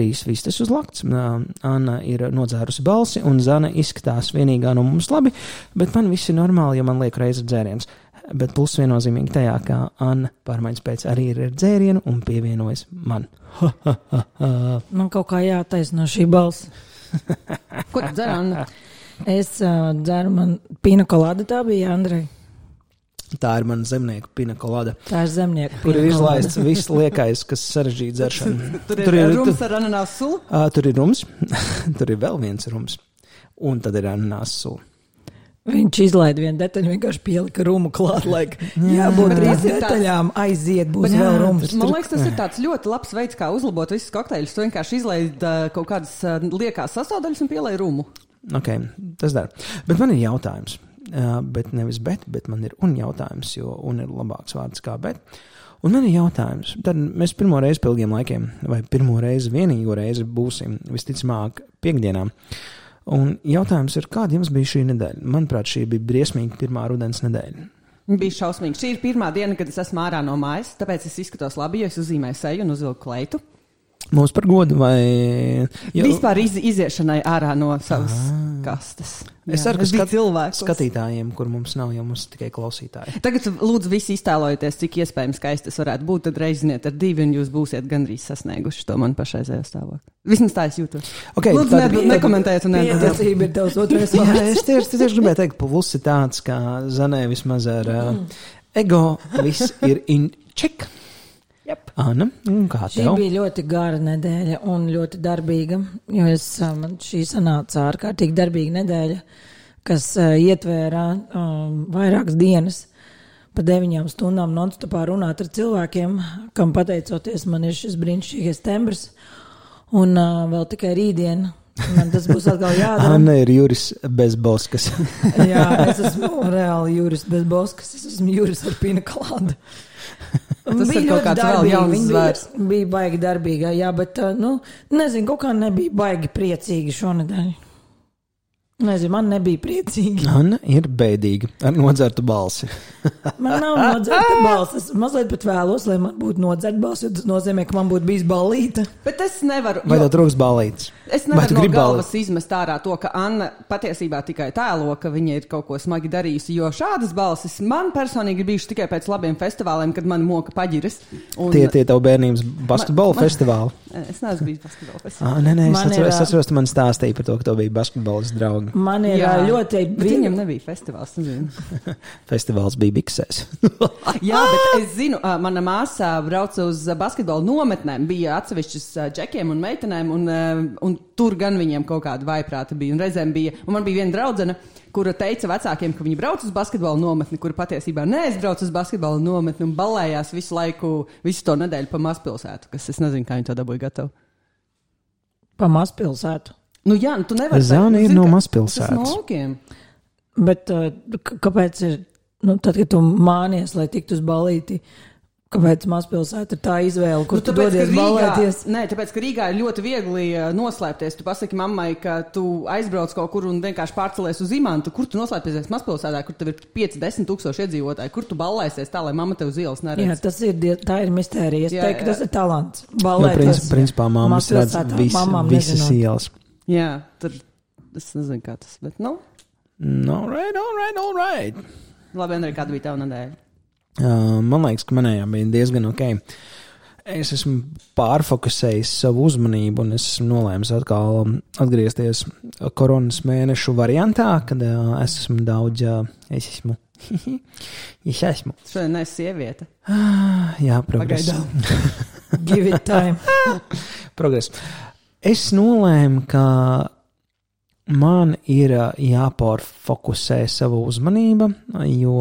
trīs vistas uz lakts. Anna ir nodzērusi balsi, un Zana izskatās vienīgā no mums labi, bet man viss ir normāli, ja man liek reizi dzēriens. Bet plus viennozīmīgi tajā, ka Anna pārmaiņas pēc arī ir ar dzērienu un pievienojas man. man kaut kā jātaisno šī balss. Ko tu dzer, Anna? Es uh, dzeru man pina kolāda, tā bija Andrei. Tā ir mana zemnieku pinakolāde. Tā ir zemnieku Kur ir izlaists viss liekais, kas sarežģīja dzeršanu. tur, tur ir rums ar ananās sulu. Uh, tur ir rums, tur ir vēl viens rums. Un tad ir ananās sula. Viņš izlaiž vienu detaļu, vienkārši pielika rumu klāt, lai jābūt trīs detaļām, aiziet, būs jā, vēl rums. Man liekas, tas ir tāds ļoti labs veids, kā uzlabot visus kokteļus. Tu vienkārši izlaiž uh, kaut kādas uh, liekās sastāvdaļas un pielai rumu. Ok, tas dara. Bet man ir jautājums. Bet nevis bet, bet man ir un jautājums, jo un ir labāks vārds kā bet. Un man ir jautājums, tad mēs pirmo reizi ilgiem laikiem, vai pirmo reizi, vienīgo reizi būsim visticamāk piekdienām. Un jautājums ir, kāda jums bija šī nedēļa? Manuprāt, šī bija briesmīga pirmā rudens nedēļa. Bija šausmīgi. Šī ir pirmā diena, kad es esmu ārā no mājas, tāpēc es izskatos labi, jo es uzzīmēju seju un uzvilku kleitu. Mums par godu vai jau... vispār iz, iziešanai ārā no savas ah. kastes. Es ceru, ka skat, skatītājiem, kur mums nav, jau mums tikai klausītāji. Tagad lūdzu visi iztēlojieties, cik iespējams skaisti tas varētu būt. Tad reiziniet ar divi, un jūs būsiet gandrīz sasnieguši to man pašreizējo stāvokli. Vismaz tā es jūtos. Okay, lūdzu, tad, ne, nekomentējiet, un neattiecība ir tavs otrais vārds. Jā, es tieši, tieši gribēju teikt, plus ir tāds, kā Zanē vismaz ar uh, ego, viss ir in check. Yep. Anna, kā šī tev? bija ļoti gara nedēļa un ļoti darbīga, jo es, man šī sanāca ārkārtīgi darbīga nedēļa, kas uh, ietvēra um, vairākas dienas pa deviņām stundām nonstopā runāt ar cilvēkiem, kam pateicoties man ir šis brīnišķīgais tembrs, un uh, vēl tikai rītdien Man tas būs atkal jādara. Anna ir Juris bez boskas. Jā, es esmu reāli Juris bez boskas. Es esmu Juris ar pinaklādu. Tas bija kaut kāds darbīgi. vēl jauns zvērs. Bija, bija baigi darbīgā, jā, bet, nu, nezinu, kaut kā nebija baigi priecīgi šonadēļ. Nezinu, man nebija priecīgi. Anna ir bēdīga ar nodzertu balsi. man nav nodzerta balss. Es mazliet pat vēlos, lai man būtu nodzerta balss, jo tas nozīmē, ka man būtu bijis balīta. Bet es nevaru. Vai tev trūks balīts? Es nevaru no galvas balīt? izmest ārā to, ka Anna patiesībā tikai tēlo, ka viņa ir kaut ko smagi darījusi. Jo šādas balsis man personīgi ir bijušas tikai pēc labiem festivāliem, kad man moka paģiras. Un... Tie tie tavu bērnības basketbola man, festivāli. Es neesmu bijis basketbola festivālā. Ah, nē, nē, es atceros, es atceros, tu man stāstīji par to, ka tev bija basketbolas draugi. Man ir jā. ļoti. Viņam nebija festivāls. festivāls bija biksēs. jā, bet es zinu, mana māsa brauca uz basketbola nometnēm, bija atsevišķas džekiem un meitenēm, un, un tur gan viņiem kaut kāda vaiprāta bija. Un reizēm bija, un man bija viena draudzene, kura teica vecākiem, ka viņi brauc uz basketbola nometni, kur patiesībā neaizbrauc uz basketbola nometni un balējās visu laiku, visu to nedēļu pa mazpilsētu, kas es nezinu, kā viņi to dabūja gatavu. Pa mazpilsētu. Nu, jā, nu, tu nevari. Zāne ir no mazpilsētas. No. Bet uh, kāpēc ir, nu, tad, kad tu mānies, lai tiktu uz balīti, Kāpēc mazpilsēta ir tā izvēle, kur nu, tu tāpēc, dodies balēties? Nē, tāpēc, ka Rīgā ir ļoti viegli uh, noslēpties. Tu pasaki mammai, ka tu aizbrauc kaut kur un vienkārši pārcelies uz imantu. Kur tu noslēpsies mazpilsētā, kur tev ir 5-10 tūkstoši iedzīvotāji? Kur tu balēsies tā, lai mamma tev uz ielas neredz? Jā, tas ir, tā ir mistērija. Es jā, teiktu, ka tas ir talants. Balēties. Nu, princip, principā mammas redz vis, visas ielas. Jā, tur es nezinu, kā tas, bet, nu. No, right, all right, all right. Labi, Andrej, kāda bija tava nedēļa? Uh, man liekas, ka manējā bija diezgan ok. Es esmu pārfokusējis savu uzmanību, un es nolēmu atkal atgriezties koronas mēnešu variantā, kad uh, es esmu daudz, uh, es esmu. es esmu. Šodien es sieviete. Uh, jā, progress. Give it time. progress. Es nolēmu, ka man ir jāpārfokusē sava uzmanība, jo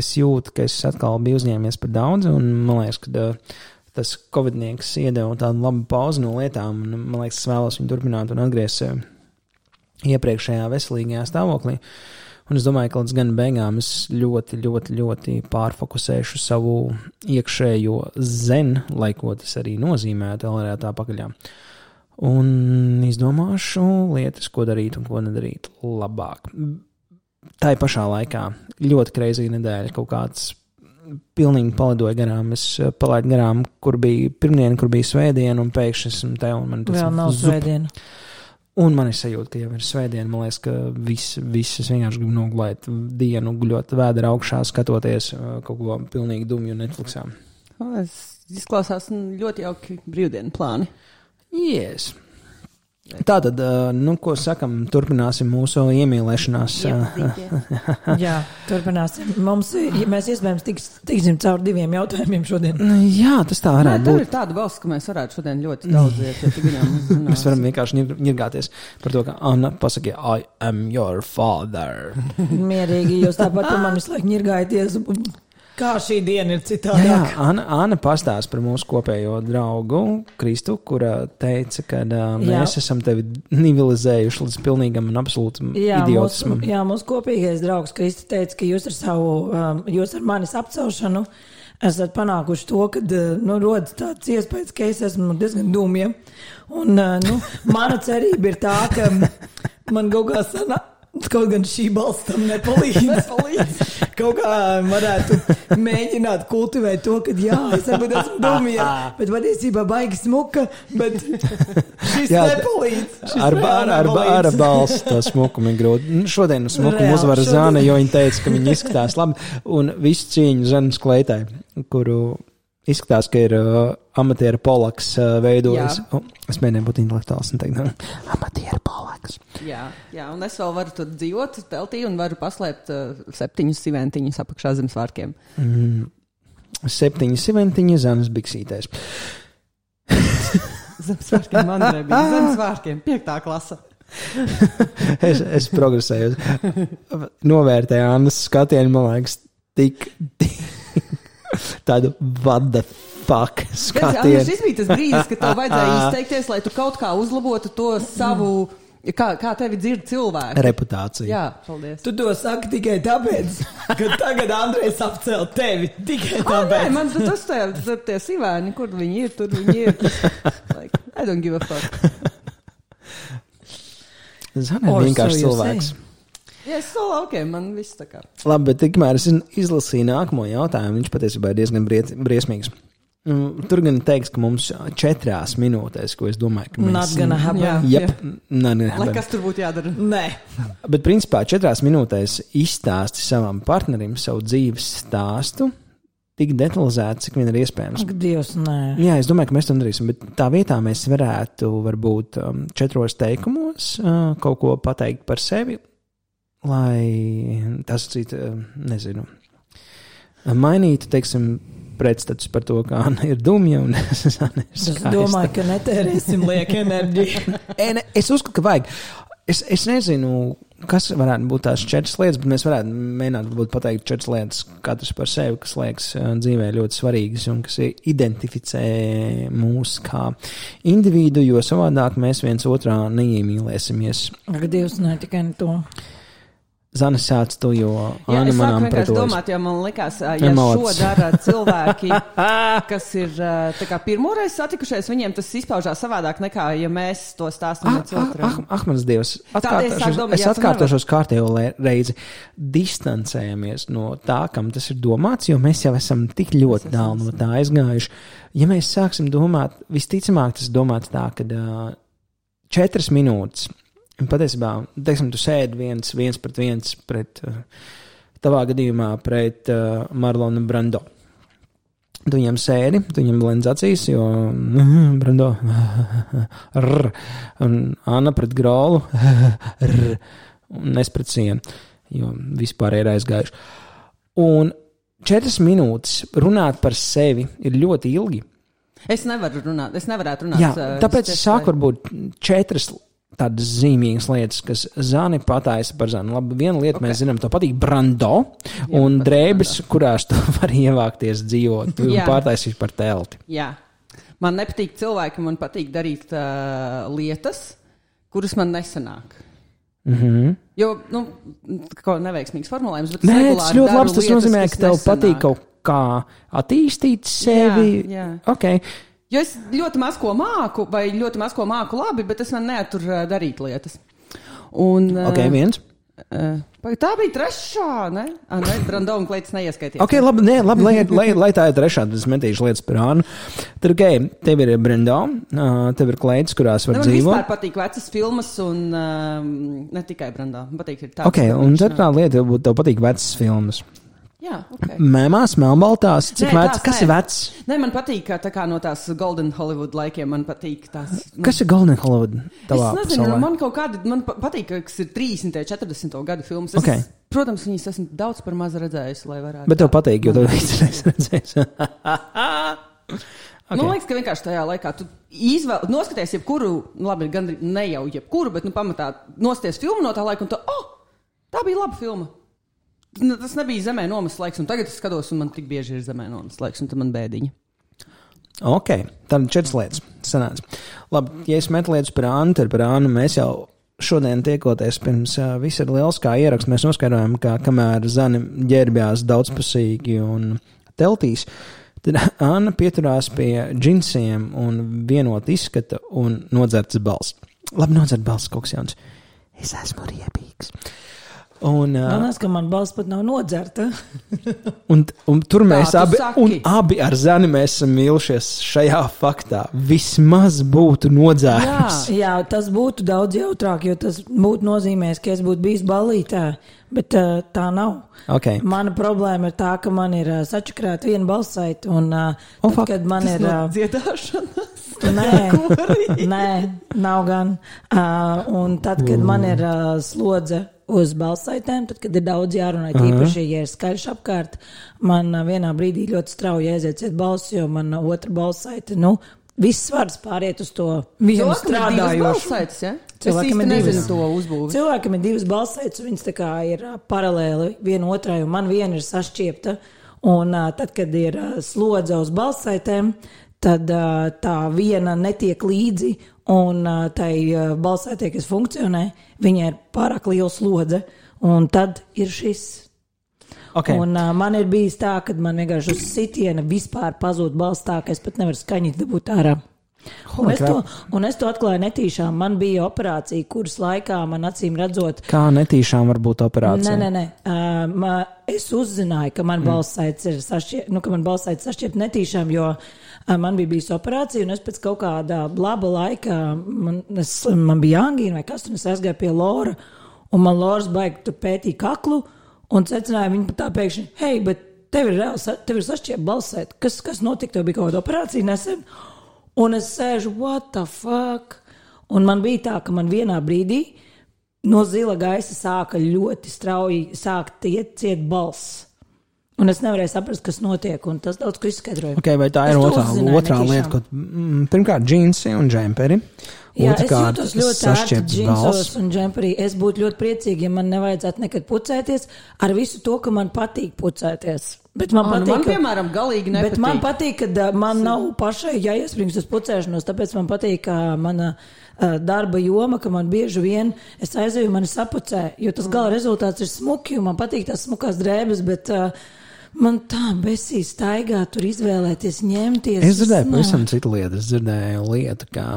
es jūtu, ka es atkal biju uzņēmies par daudz, un man liekas, ka tas covidnieks iedeva tādu labu pauzi no lietām, un man liekas, es vēlos viņu turpināt un atgriezt iepriekšējā veselīgajā stāvoklī. Un es domāju, ka līdz gan beigām es ļoti, ļoti, ļoti pārfokusēšu savu iekšējo zen, lai ko tas arī nozīmētu, vēl tā pakaļā. Uh, un izdomāšu lietas, ko darīt un ko nedarīt labāk. Tā ir pašā laikā ļoti kreizīga nedēļa, kaut kāds pilnīgi palidoju garām. Es uh, palaidu garām, kur bija pirmdiena, kur bija svētdiena, un pēkšņi esmu te un man tas Vēl nav zup. svētdiena. Un man ir sajūta, ka jau ir svētdiena. Man liekas, ka viss, viss es vienkārši gribu nogulēt dienu, guļot vēdā augšā, skatoties uh, kaut ko pilnīgi dumju Netflixā. Es izklausās ļoti jauki brīvdienu plāni. Yes. Tā tad, nu, ko sakam, turpināsim mūsu iemīlēšanās. Jā, turpināsim. Mums, ja mēs iespējams tiks, tiksim cauri diviem jautājumiem šodien. Jā, tas tā Nē, varētu tur būt. ir tāda valsts, ka mēs varētu šodien ļoti daudz iet, Mēs varam vienkārši ņirgāties par to, ka Anna pasakīja, I am your father. Mierīgi, jūs tāpat ar mani visu laiku ņirgājaties. Kā šī diena ir Jā, jā, citādāk? Anna, Anna pastāsta par mūsu kopējo draugu Kristu, kura teica, ka uh, mēs Jā. esam tevi nivelizējuši līdz pilnīgam un absolūtam Jā, idiotismam. jā, mūsu kopīgais draugs Kristi teica, ka jūs ar savu, um, jūs ar manis apcelšanu esat panākuši to, ka nu, rodas tāds iespējas, ka es esmu diezgan dūmja. Un nu, mana cerība ir tā, ka man kaut kā sanāk. Kaut gan šī balss tam nepalīdz. nepalīdz. Kaut kā varētu mēģināt kultivēt to, ka jā, es varbūt esmu dumja, bet patiesībā baigi smuka, bet šis Jā, nepalīdz. Šis Ar, vēl ar, ar balstu to smukumu ir grūti. Nu, Šodien smukumu Reāli, uzvara šodien. Zana, jo viņa teica, ka viņa izskatās labi. Un visu cīņu Zanas kleitai, kuru izskatās, ka ir uh, amatieru polaks uh, veidojis. Oh, es mēģināju būt intelektuāls un teikt, nu, amatieru polaks. Jā, jā, un es vēl varu tur dzīvot teltī un varu paslēpt uh, septiņus siventiņus apakšā zem svārkiem. Mm. Septiņi simentiņi Zanas biksītēs. Zem svārkiem man nebija. Zem svārkiem, piektā klasa. Es, es progresēju. Novērtēju Annas skatienu, man liekas, tik, tik tādu what the fuck skatienu. šis bija tas brīdis, kad tev vajadzēja izteikties, lai tu kaut kā uzlabotu to savu, kā, kā tevi dzird cilvēki. Reputācija. Jā, paldies. Tu to saki tikai tāpēc, ka tagad Andrejs apcēl tevi. Tikai Ah, nē, tāpēc. man tas tie, tur tie sīvēni, kur viņi ir, tur viņi ir. Like, I don't give a fuck. Zana ir so vienkārši you cilvēks. say. Jā, es to laukiem, man viss tā kā. Labi, bet tikmēr es izlasīju nākamo jautājumu. Viņš patiesībā ir diezgan briesmīgs. Mm, Tur gan teiks, ka mums četrās minūtēs, ko es domāju, ka mēs Lai nē. kas tur būtu jādara? Nē, Bet principā četrās minūtēs izstāsti savam partnerim savu dzīves stāstu tik detalizēti, cik vien ir iespējams. ak, Dievs, nē. Jā, es domāju, ka mēs to darīsim, bet tā vietā mēs varētu varbūt um, četros teikumos uh, kaut ko pateikt par sevi, lai tas cits, uh, nezinu, mainītu, teiksim, pretstatus par to, kā Anna ir dumja Es skaista. domāju, ka netērēsim lieku enerģiju. Ne, es uzskatu, ka vajag. Es, es nezinu, kas varētu būt tās četras lietas, bet mēs varētu mēģināt pateikt četras lietas katrs par sevi, kas liekas dzīvē ļoti svarīgas un kas identificē mūs kā individu, jo savādāk mēs viens otrā neiemīlēsimies. Ak, Dievs, nē, tikai ne to. Zana sāc to, jo Jā, Anna es manām vienkārši pretojas. domāt, jo man likās, Ja malacis. šo dara cilvēki, kas ir kā pirmoreiz satikušies, viņiem tas izpaužās savādāk nekā, ja mēs to stāstam Ah, viens ah, otram. ah, ah, mans Dievs, es atkārtošos, domāt, es atkārtošos kārtējo reizi. Distancējamies no tā, kam tas ir domāts, jo mēs jau esam tik ļoti tālu no tā aizgājuši. Ja mēs sāksim domāt, visticamāk, tas domāts tā, ka uh, četras minūtes, un patiesībā, teiksim, tu sēdi viens, viens pret viens pret, uh, tavā gadījumā, pret uh, Marlonu Brando. Tu viņam sēdi, tu viņam lēns acīs, jo mm, Brando. Un Anna pret grālu. Un es pret sienu, jo vispār ir aizgājuši. Un četras minūtes runāt par sevi ir ļoti ilgi. Es nevaru runāt, es nevarētu runāt. Jā, ā, tāpēc es sāku varbūt četras tādas zīmīgas lietas, kas Zani pataisa par Zani. Labi, viena lieta okay. mēs zinām, tev patīk brando un patīk drēbes, kurās tu vari ievākties dzīvot un Jā. pārtaisīt par telti. Jā. Man nepatīk cilvēki, man patīk darīt uh, lietas, kuras man nesanāk. Mm -hmm. Jo, nu, kaut neveiksmīgs formulējums, bet Nē, tas ļoti labi. Tas lietas, nozīmē, ka tev nesanāk. patīk kaut kā attīstīt sevi. Jā, jā. Okay. Jo es ļoti maz ko māku, vai ļoti maz ko māku labi, bet es man neaturu ā, darīt lietas. Un, ok, viens. Uh, tā bija trešā, ne? Ah, ne Brando un Kleitas neieskaitījās. Ok, labi, nē, labi lai, lai, lai tā ir trešā, tad es metīšu lietas par Ānu. Tad, ok, tev ir Brando, uh, tev ir Kleitas, kurās var Ne, man dzīvot. vispār patīk vecas filmas, un um, ne tikai Brando. Man patīk ir tā. Ok, un tad tā lieta, tev, tev patīk vecas filmas. Jā, ok. Mēmās, melnbaltās, cik vecs, kas nē. ir vecs? Nē, man patīk, ka tā kā no tās Golden Hollywood laikiem man patīk tās. Kas ir Golden Hollywood? Es Tavā nezinu, pasaulē? man kaut kāda, man pa- patīk, ka kas ir 30, 40 gadu filmas. Es, Ok. Protams, viņas esmu daudz par maz redzējusi, lai varētu. Bet tev patīk, jo tev izdarēs redzēs. Okay. Man liekas, ka vienkārši tajā laikā tu izvēl, noskaties, jebkuru, nu, labi, gan ne jau jebkuru, bet nu, pamatā nosties filmu no tā laika, un tā, oh, tā bija laba filma. Nu, Tas nebija zemē nomas laiks, un tagad es skatos, un man tik bieži ir zemē nomas laiks, un tad man bēdiņa. Ok, tad četras lietas. Sanāca. Labi, ja es metu lietas par Ānu, tad par Ānu mēs jau šodien tiekoties pirms uh, viss ir liels kā ieraksts. Mēs noskaidrojām, ka kamēr Zani ģērbjās daudzpusīgi un teltīs, tad Anna pieturās pie džinsiem un vienot izskata un nodzerts balss. Labi, nodzert balss kaut kas jauns. Es esmu riebīgs. Un, uh, Man liekas, ka man balss pat nav nodzerta. Un, un tur mēs tu abi, un abi ar Zani esam mīlušies šajā faktā. Vismaz būtu nodzērs. Jā, tas būtu daudz jautrāk, jo tas būtu nozīmējis, ka es būtu bijis balītē, bet uh, tā nav. Okay. Mana problēma ir tā, ka man ir uh, sačakrēta viena balsaita, un uh, O, tad, kad man ir. Uh, dziedāšanas. Nē, nē, nav gan. Uh, un tad, kad man ir uh, slodze uz balsaitēm, tad, kad ir daudz jārunā, tīpaši, ja ir skaļš apkārt, man uh, vienā brīdī ļoti strauji aiziet ciet balss, jo man uh, otra balsaite, nu, viss svars pāriet uz to vienu strādājošu. Ja? Cilvēkam es ir divas. nezinu to uzbūvi. Cilvēkam ir divas balsaitas, viņas tā kā ir paralēli viena otrai, un man viena ir sašķiepta. Un ā, tad, kad ir ā, slodze uz balsaitēm, tad tā viena netiek līdzi, un tai balsaitē, kas funkcionē, viņai ir pārāk liela slodze, un tad ir šis. Okay. Un, uh, man ir bijis tā, ka man vienkārši uz sitiena vispār pazūd balss tā, ka es pat nevaru skaņīt dabūt ārā. Un es, to, un es to atklāju netīšām. Man bija operācija, kuras laikā man acīm redzot, Kā netīšām var būt operācija? Nē, nē, nē. Ma, es uzzināju, ka man balsaits ir sašķiepta, nu, ka man balsaits sašķiepta netīšām, jo uh, man bija bijusi operācija, un es pēc kaut kāda laba laika, man, es, man bija angīna vai kas, un es aizgāju pie Lora, un man Lors baigi pētīja kaklu, un secināja viņu tā pēkšņi, hei, bet tev ir reāli, sa- tev ir sašķiepta balsait, kas, kas notika, tev bija kaut kāda operācija nesen, un es sēžu, what the fuck? Un man bija tā, ka man vienā brīdī no zila gaisa sāka ļoti strauji sākt iet ciet balss. Un es nevarēju saprast, kas notiek, un tas daudz ko izskaidroja. Okay, vai tā Es ir otrā, otrā lieta, ko mm, pirmkārt džinsi un džemperi. Jā, es Otrkārt, jūtos ļoti ērti džinsos un džemperī. Es būtu ļoti priecīga, ja man nevajadzētu nekad pucēties ar visu to, ka man patīk pucēties. Bet man nu patīk, man, ka- piemēram, galīgi nepatīk. Bet man patīk, ka man nav pašai jāiespringst uz pucēšanos, tāpēc man patīk, ka mana ā, darba joma, ka man bieži vien es aizēju, mani sapucē, jo tas gala rezultāts ir smuki, un man patīk tās smukās drēbes, bet ā, man tā besī staigā tur izvēlēties, ņemties. Es dzirdēju nē. pavisam citu lietu. Es dzirdēju lietu, ka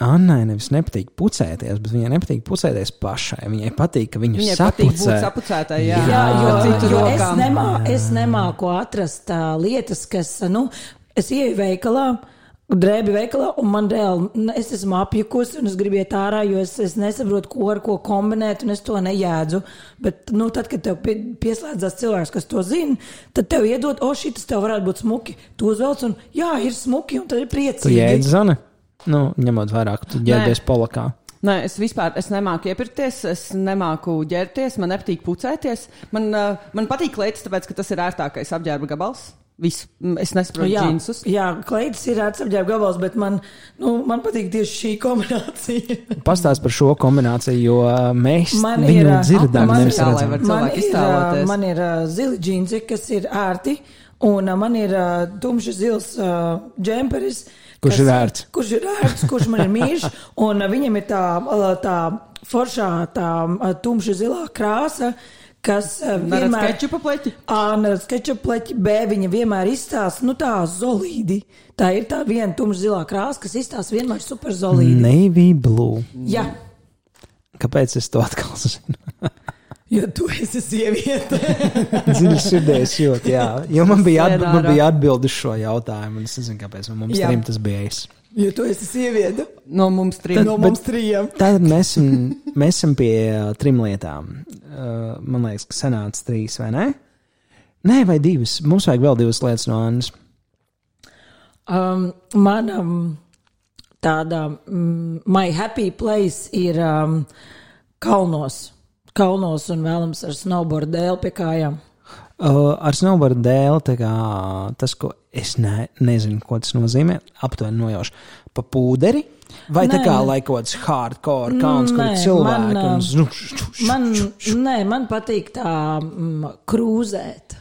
Annai nevis nepatīk pucēties, bet viņai nepatīk pucēties pašai. Viņai patīk, ka viņu Viņai patīk būt sapucē. sapucētai, jā. Jā, jo, Ar citu jo es, nemā, es nemāku atrast uh, lietas, kas, nu, es ieju veikalā. Drēbi veikalā, un man reāli, es esmu apjukusi, un es gribu iet ārā, jo es, es nesaprotu, ko ar ko kombinēt, un es to nejēdzu. Bet, nu, tad, kad tev pie, pieslēdzas cilvēks, kas to zina, tad tev iedod, o, šis tev varētu būt smuki. Tu uzvelc, un jā, ir smuki, un tad ir priecīgi. jēdzi zani? Nu, ņemot vairāk, tu ģērbies polakā. Nē, es vispār es nemāku iepirkties, es nemāku ģērbties, man nepatīk pucēties. Man, uh, man patīk klētas, tāpēc, ka tas ir ērtākais apģērba gabals. Viss, Mm, es nesaprotu jā, džinsus. jā, kleitas ir atsapģērba gabals, bet man, nu, man patīk tieši šī kombinācija. Pastāst par šo kombināciju, jo uh, mēs Man viņu ir, dzirdam, man nevis ir- redzam. Man ir, man ir zili džinsi, kas ir ērti, un man ir ā, tumšs zils džemperis. Kurš kas- ir ērts? Kurš ir ērts, kurš man ir mīļš, un viņam ir tā, tā foršā, tā ā, tumša zilā krāsa, kas Neredz vienmēr. kečupa pleķi? A, neredz kečupa pleķi, B, viņa vienmēr izstāsta, nu tā zolīdi. Tā ir tā viena tumša zilā krāsa, kas izstāsta vienmēr super zolīdi. Navy blue. Jā. Kāpēc es to atkal zinu? Jo tu esi sieviete. Dziļi sirdī es jūtu, jā. Jo man bija, atb man bija atbildi uz šo jautājumu, un es nezinu, kāpēc man mums trim tas bija es. Jo tu esi sieviete. No mums trim. no bet- mums trījiem. Tad mēs esam, mēs esam pie uh, trim lietām. Uh, man liekas, ka sanāca trīs, vai ne? Nē, vai divas. Mums vajag vēl divas lietas no Annas. Um, manam tāda mm, my happy place ir um, kalnos. Kalnos un vēlams ar snowboard dēlu pie kājām. Uh, ar snowboardu dēli tā kā, tas, ko es ne, nezinu, ko tas nozīmē, aptuveni nojaušu. Pa pūderi? Vai tā Nē, kā nē. lai kaut kāds hardcore kauns, kur cilvēki man, un Man, nē, man patīk tā mm, krūzēt.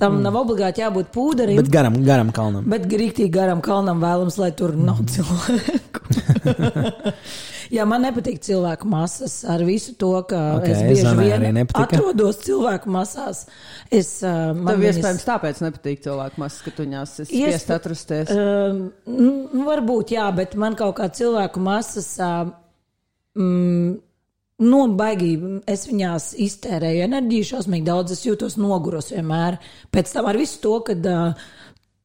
Tam mm. nav obligāti jābūt pūderim, bet garam, garam kalnam. Bet rīktīgi garam kalnam vēlams, lai tur nav Mm. cilvēku. Jā, man nepatīk cilvēku masas ar visu to, ka Ok, okay, es bieži vien nepatika. atrodos cilvēku masās. Es, uh, man Tev viņas- iespējams tāpēc nepatīk cilvēku masas, ka tu viņās esi spiest atrasties. Um, nu, varbūt, jā, bet man kaut kā cilvēku masas. Uh, mm, Nu, baigi, es viņās iztērēju enerģiju, šausmīgi daudz, es jūtos noguros vienmēr. Pēc tam ar visu to, ka uh,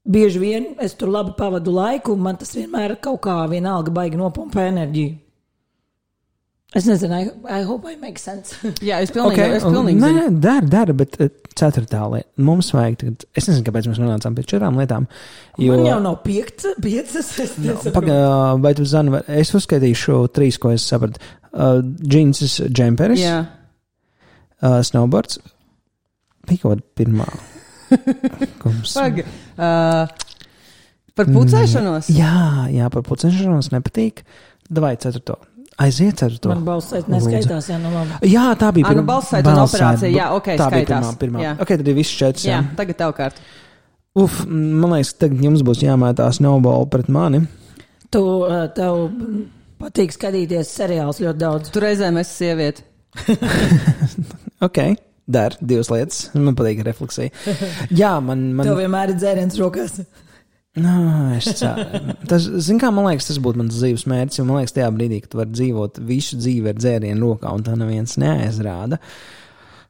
bieži vien es tur labi pavadu laiku, un man tas vienmēr kaut kā vienalga baigi nopumpa enerģiju. Es nezinu, I, I hope I make sense. Jā, es pilnīgi, Okay, es pilnīgi nē, zinu. dara, dara, bet ceturtā lieta. Mums vajag, tagad, es nezinu, kāpēc mēs nonācām pie četrām lietām. Jo, Man jau nav piekta, piecas. Es nesaprotu. Paga, vai tu zini, es uzskaitīšu trīs, ko es sapratu. Uh, džinsis, džemperis, Jā. uh, snowboards. Bija kaut kāda pirmā. Ko mums- Pag, uh, par pucēšanos. Jā, jā, par pucešanos nepatīk. Vai ceturto? Aiziet ceturto. Man balsēt neskaitās, jā, nu labi. Jā, tā bija Ā, nu, pirmā. balsēt un operācija, jā, ok, tā bija skaitās. pirmā. pirmā. Jā. Ok, tad ir viss četrs. Jā, Jā. tagad tev kārt. Uf, man liekas, tagad jums būs jāmētās snowball pret mani. Tu, uh, tev patīk skatīties seriālus ļoti daudz. Tu reizēm esi sieviete. Ok, dar divas lietas. Man patīk refleksija. Jā, man. man... Tev vienmēr ir dzēriens rokās. Nā, es ceru. Tas, zin kā, man liekas, tas būtu mans dzīves mērķis. Jo man liekas, tajā brīdī, kad tu vari dzīvot visu dzīvi ar dzērienu rokā, un tā neviens neaizrāda,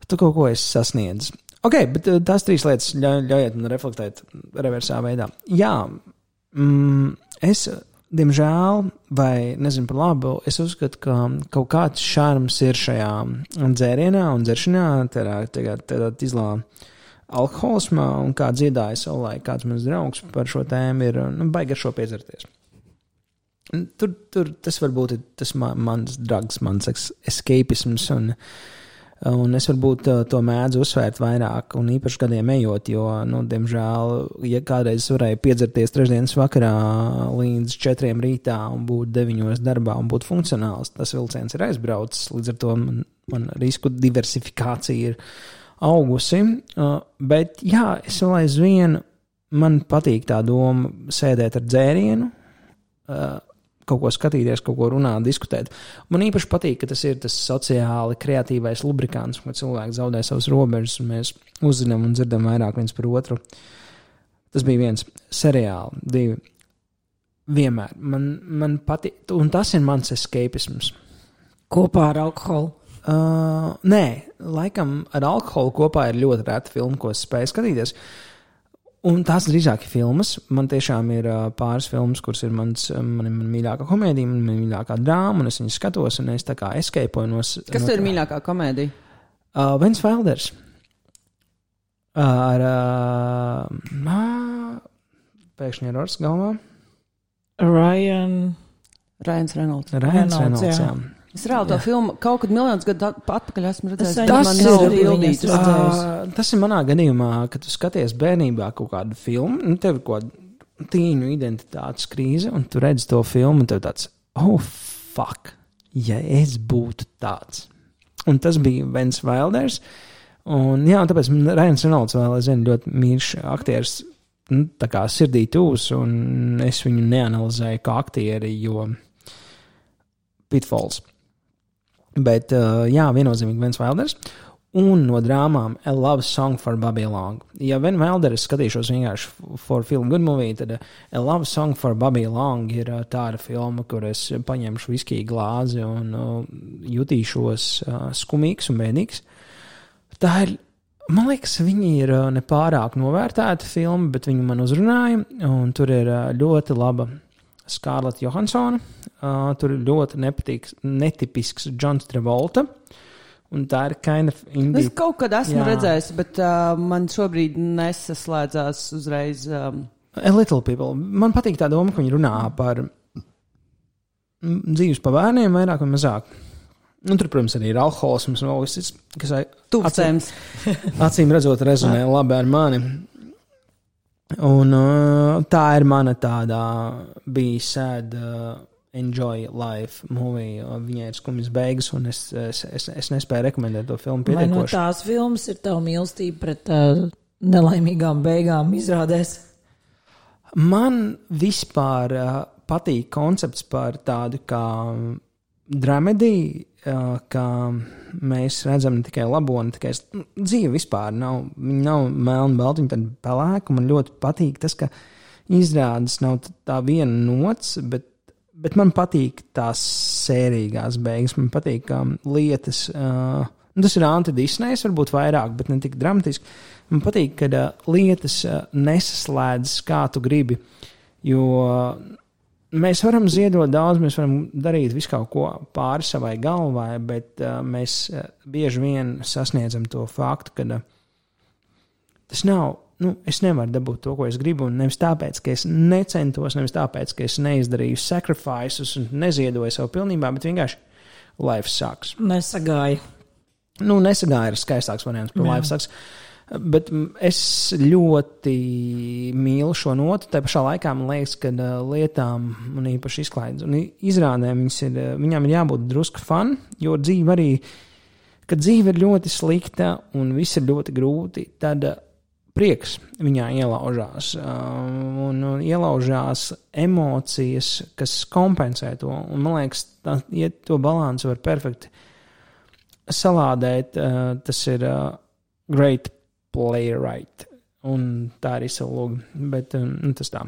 tu kaut ko esi sasniedzis. Ok, bet uh, tās trīs lietas ļauj, ļaujiet man reflektēt reversā veidā. Jā, mm, es, diemžēl, vai nezinu par labu, es uzskatu, ka kaut kāds šārms ir šajā dzērienā un dzeršanā, tādā, tādā, tādā izlā alkoholismā, un kā dziedāja savulaik kāds mans draugs par šo tēmu, ir nu, baigi ar šo piedzerties. Tur, tur tas varbūt ir tas man, mans drags, mans es- escapisms, un, un es varbūt uh, to mēdzu uzsvērt vairāk, un īpaši gadiem ejot, jo, nu, diemžēl, ja kādreiz varēja piedzerties trešdienas vakarā līdz četriem rītā un būt deviņos darbā un būt funkcionāls, tas vilciens ir aizbraucis, līdz ar to man, man risku diversifikācija ir augusi, uh, bet jā, es vēl aizvien, man patīk tā doma sēdēt ar dzērienu, uh, kaut ko skatīties, kaut ko runāt, diskutēt. Man īpaši patīk, ka tas ir tas sociāli kreatīvais lubrikants, kad cilvēks zaudē savas robežas, un mēs uzzinām un dzirdam vairāk viens par otru. Tas bija viens seriāls, divi. Vienmēr man, man patīk, un tas ir mans escapisms. Kopā ar alkoholu. Uh, nē, laikam ar alkoholu kopā ir ļoti reta filma, ko es spēju skatīties. Un tās drīzāk ir filmas. Man tiešām ir uh, pāris filmas, kuras ir mans, man, man mīļākā komēdija, man mīļākā drāma, un es viņas skatos, un es tā kā escapeoju no. Kas no tev ir mīļākā komēdija? Uh, Vens Felders. Ar. Uh, ā, pēkšņi ir Ors galvā. Ryan. Rēns Reynolds. Rēns Reynolds, Reynolds. jā. jā. Es reāli to filmu kaut kad miljonus gadu at- atpakaļ esmu redzējis. Viņas bildītas. redzējusi. Uh, tas ir manā gadījumā, kad tu skaties bērnībā kaut kādu filmu, nu, tev ir kaut kāda tīņu identitātes krīze, un tu redz to filmu, un tev tāds, oh, fuck, ja es būtu tāds. Un tas bija Vens Wilders. Un, jā, un tāpēc Rēns Reynolds vēl aizvien ļoti mīļš aktieris, nu, tā kā sirdī tūs, un es viņu neanalizēju kā aktieri, jo Pitfalls. Bet, uh, jā, viennozīmīgi Vens Wilders. Un no drāmām A Love Song for Bobby Long. Ja Venu Wilderu skatīšos vienkārši for film good movie, tad uh, A Love Song for Bobby Long ir uh, tāda filma, kur es paņemšu viskiju glāzi un uh, jutīšos uh, skumīgs un bēdīgs. Tā ir. Man liekas, viņi ir nepārāk novērtēti filmi, bet viņi man uzrunāja. un Tur ir ļoti laba Skārlata Johansona. Uh, tur ir ļoti nepatīks, netipisks Džons Travolta. Un tā ir kind of Es indija. kaut kad esmu Jā. redzējis, bet uh, man šobrīd nesaslēdzās uzreiz. Um, A Little People. Man patīk tā doma, ka viņi runā par dzīves pa bērniem vairāk vai mazāk. Nu, tur, protams, arī ir alkoholisms un vēl viss, cits, kas ai- Tūkstēms. acīm redzot rezonē labi ar mani. Un uh, tā ir mana tāda bija sad, uh, enjoy life movie. Uh, Viņai ir skumjas beigas, un es, es, es, es nespēju rekomendēt to filmu Vai no tās filmas ir tava mīlestība pret uh, nelaimīgām beigām izrādēs? Man vispār uh, patīk koncepts par tādu kā dramediju, uh, ka mēs redzam ne tikai labo, ne tikai nu, dzīve vispār nav, nav melna, balta, viņa tāda pelēka. Man ļoti patīk tas, ka izrādes nav tā viena nots, bet, bet man patīk tās sērīgās beigas. Man patīk, ka lietas. Uh, Tas ir antidisnējs, varbūt vairāk, bet ne tik dramatiski. Man patīk, ka uh, lietas uh, nesaslēdzas kā tu gribi. Jo uh, mēs varam ziedot daudz, mēs varam darīt visu kaut ko pāri savai galvai, bet uh, mēs uh, bieži vien sasniedzam to faktu, ka uh, tas nav. Nu, es nevaru dabūt to, ko es gribu. un Nevis tāpēc, ka es necentos, nevis tāpēc, ka es neizdarīju sacrifices un neziedoju savu pilnībā, bet vienkārši life sucks. Nesagāju. Nu, nesagāja ir skaistāks variants par life sucks. Bet es ļoti mīlu šo notu. Tā pašā laikā man liekas, ka lietām, un īpaši izklaides un izrādēm, ir, viņām ir jābūt drusku fun, jo dzīve arī, kad dzīve ir ļoti slikta un viss ir ļoti grūti, tad prieks viņā ielaužās. Un, un ielaužās emocijas, kas kompensē to. Un, man liekas, tā, ja to balansu var perfekti salādēt, tas ir great playwright. Un tā arī savu logu. Bet um, nu, tas tā.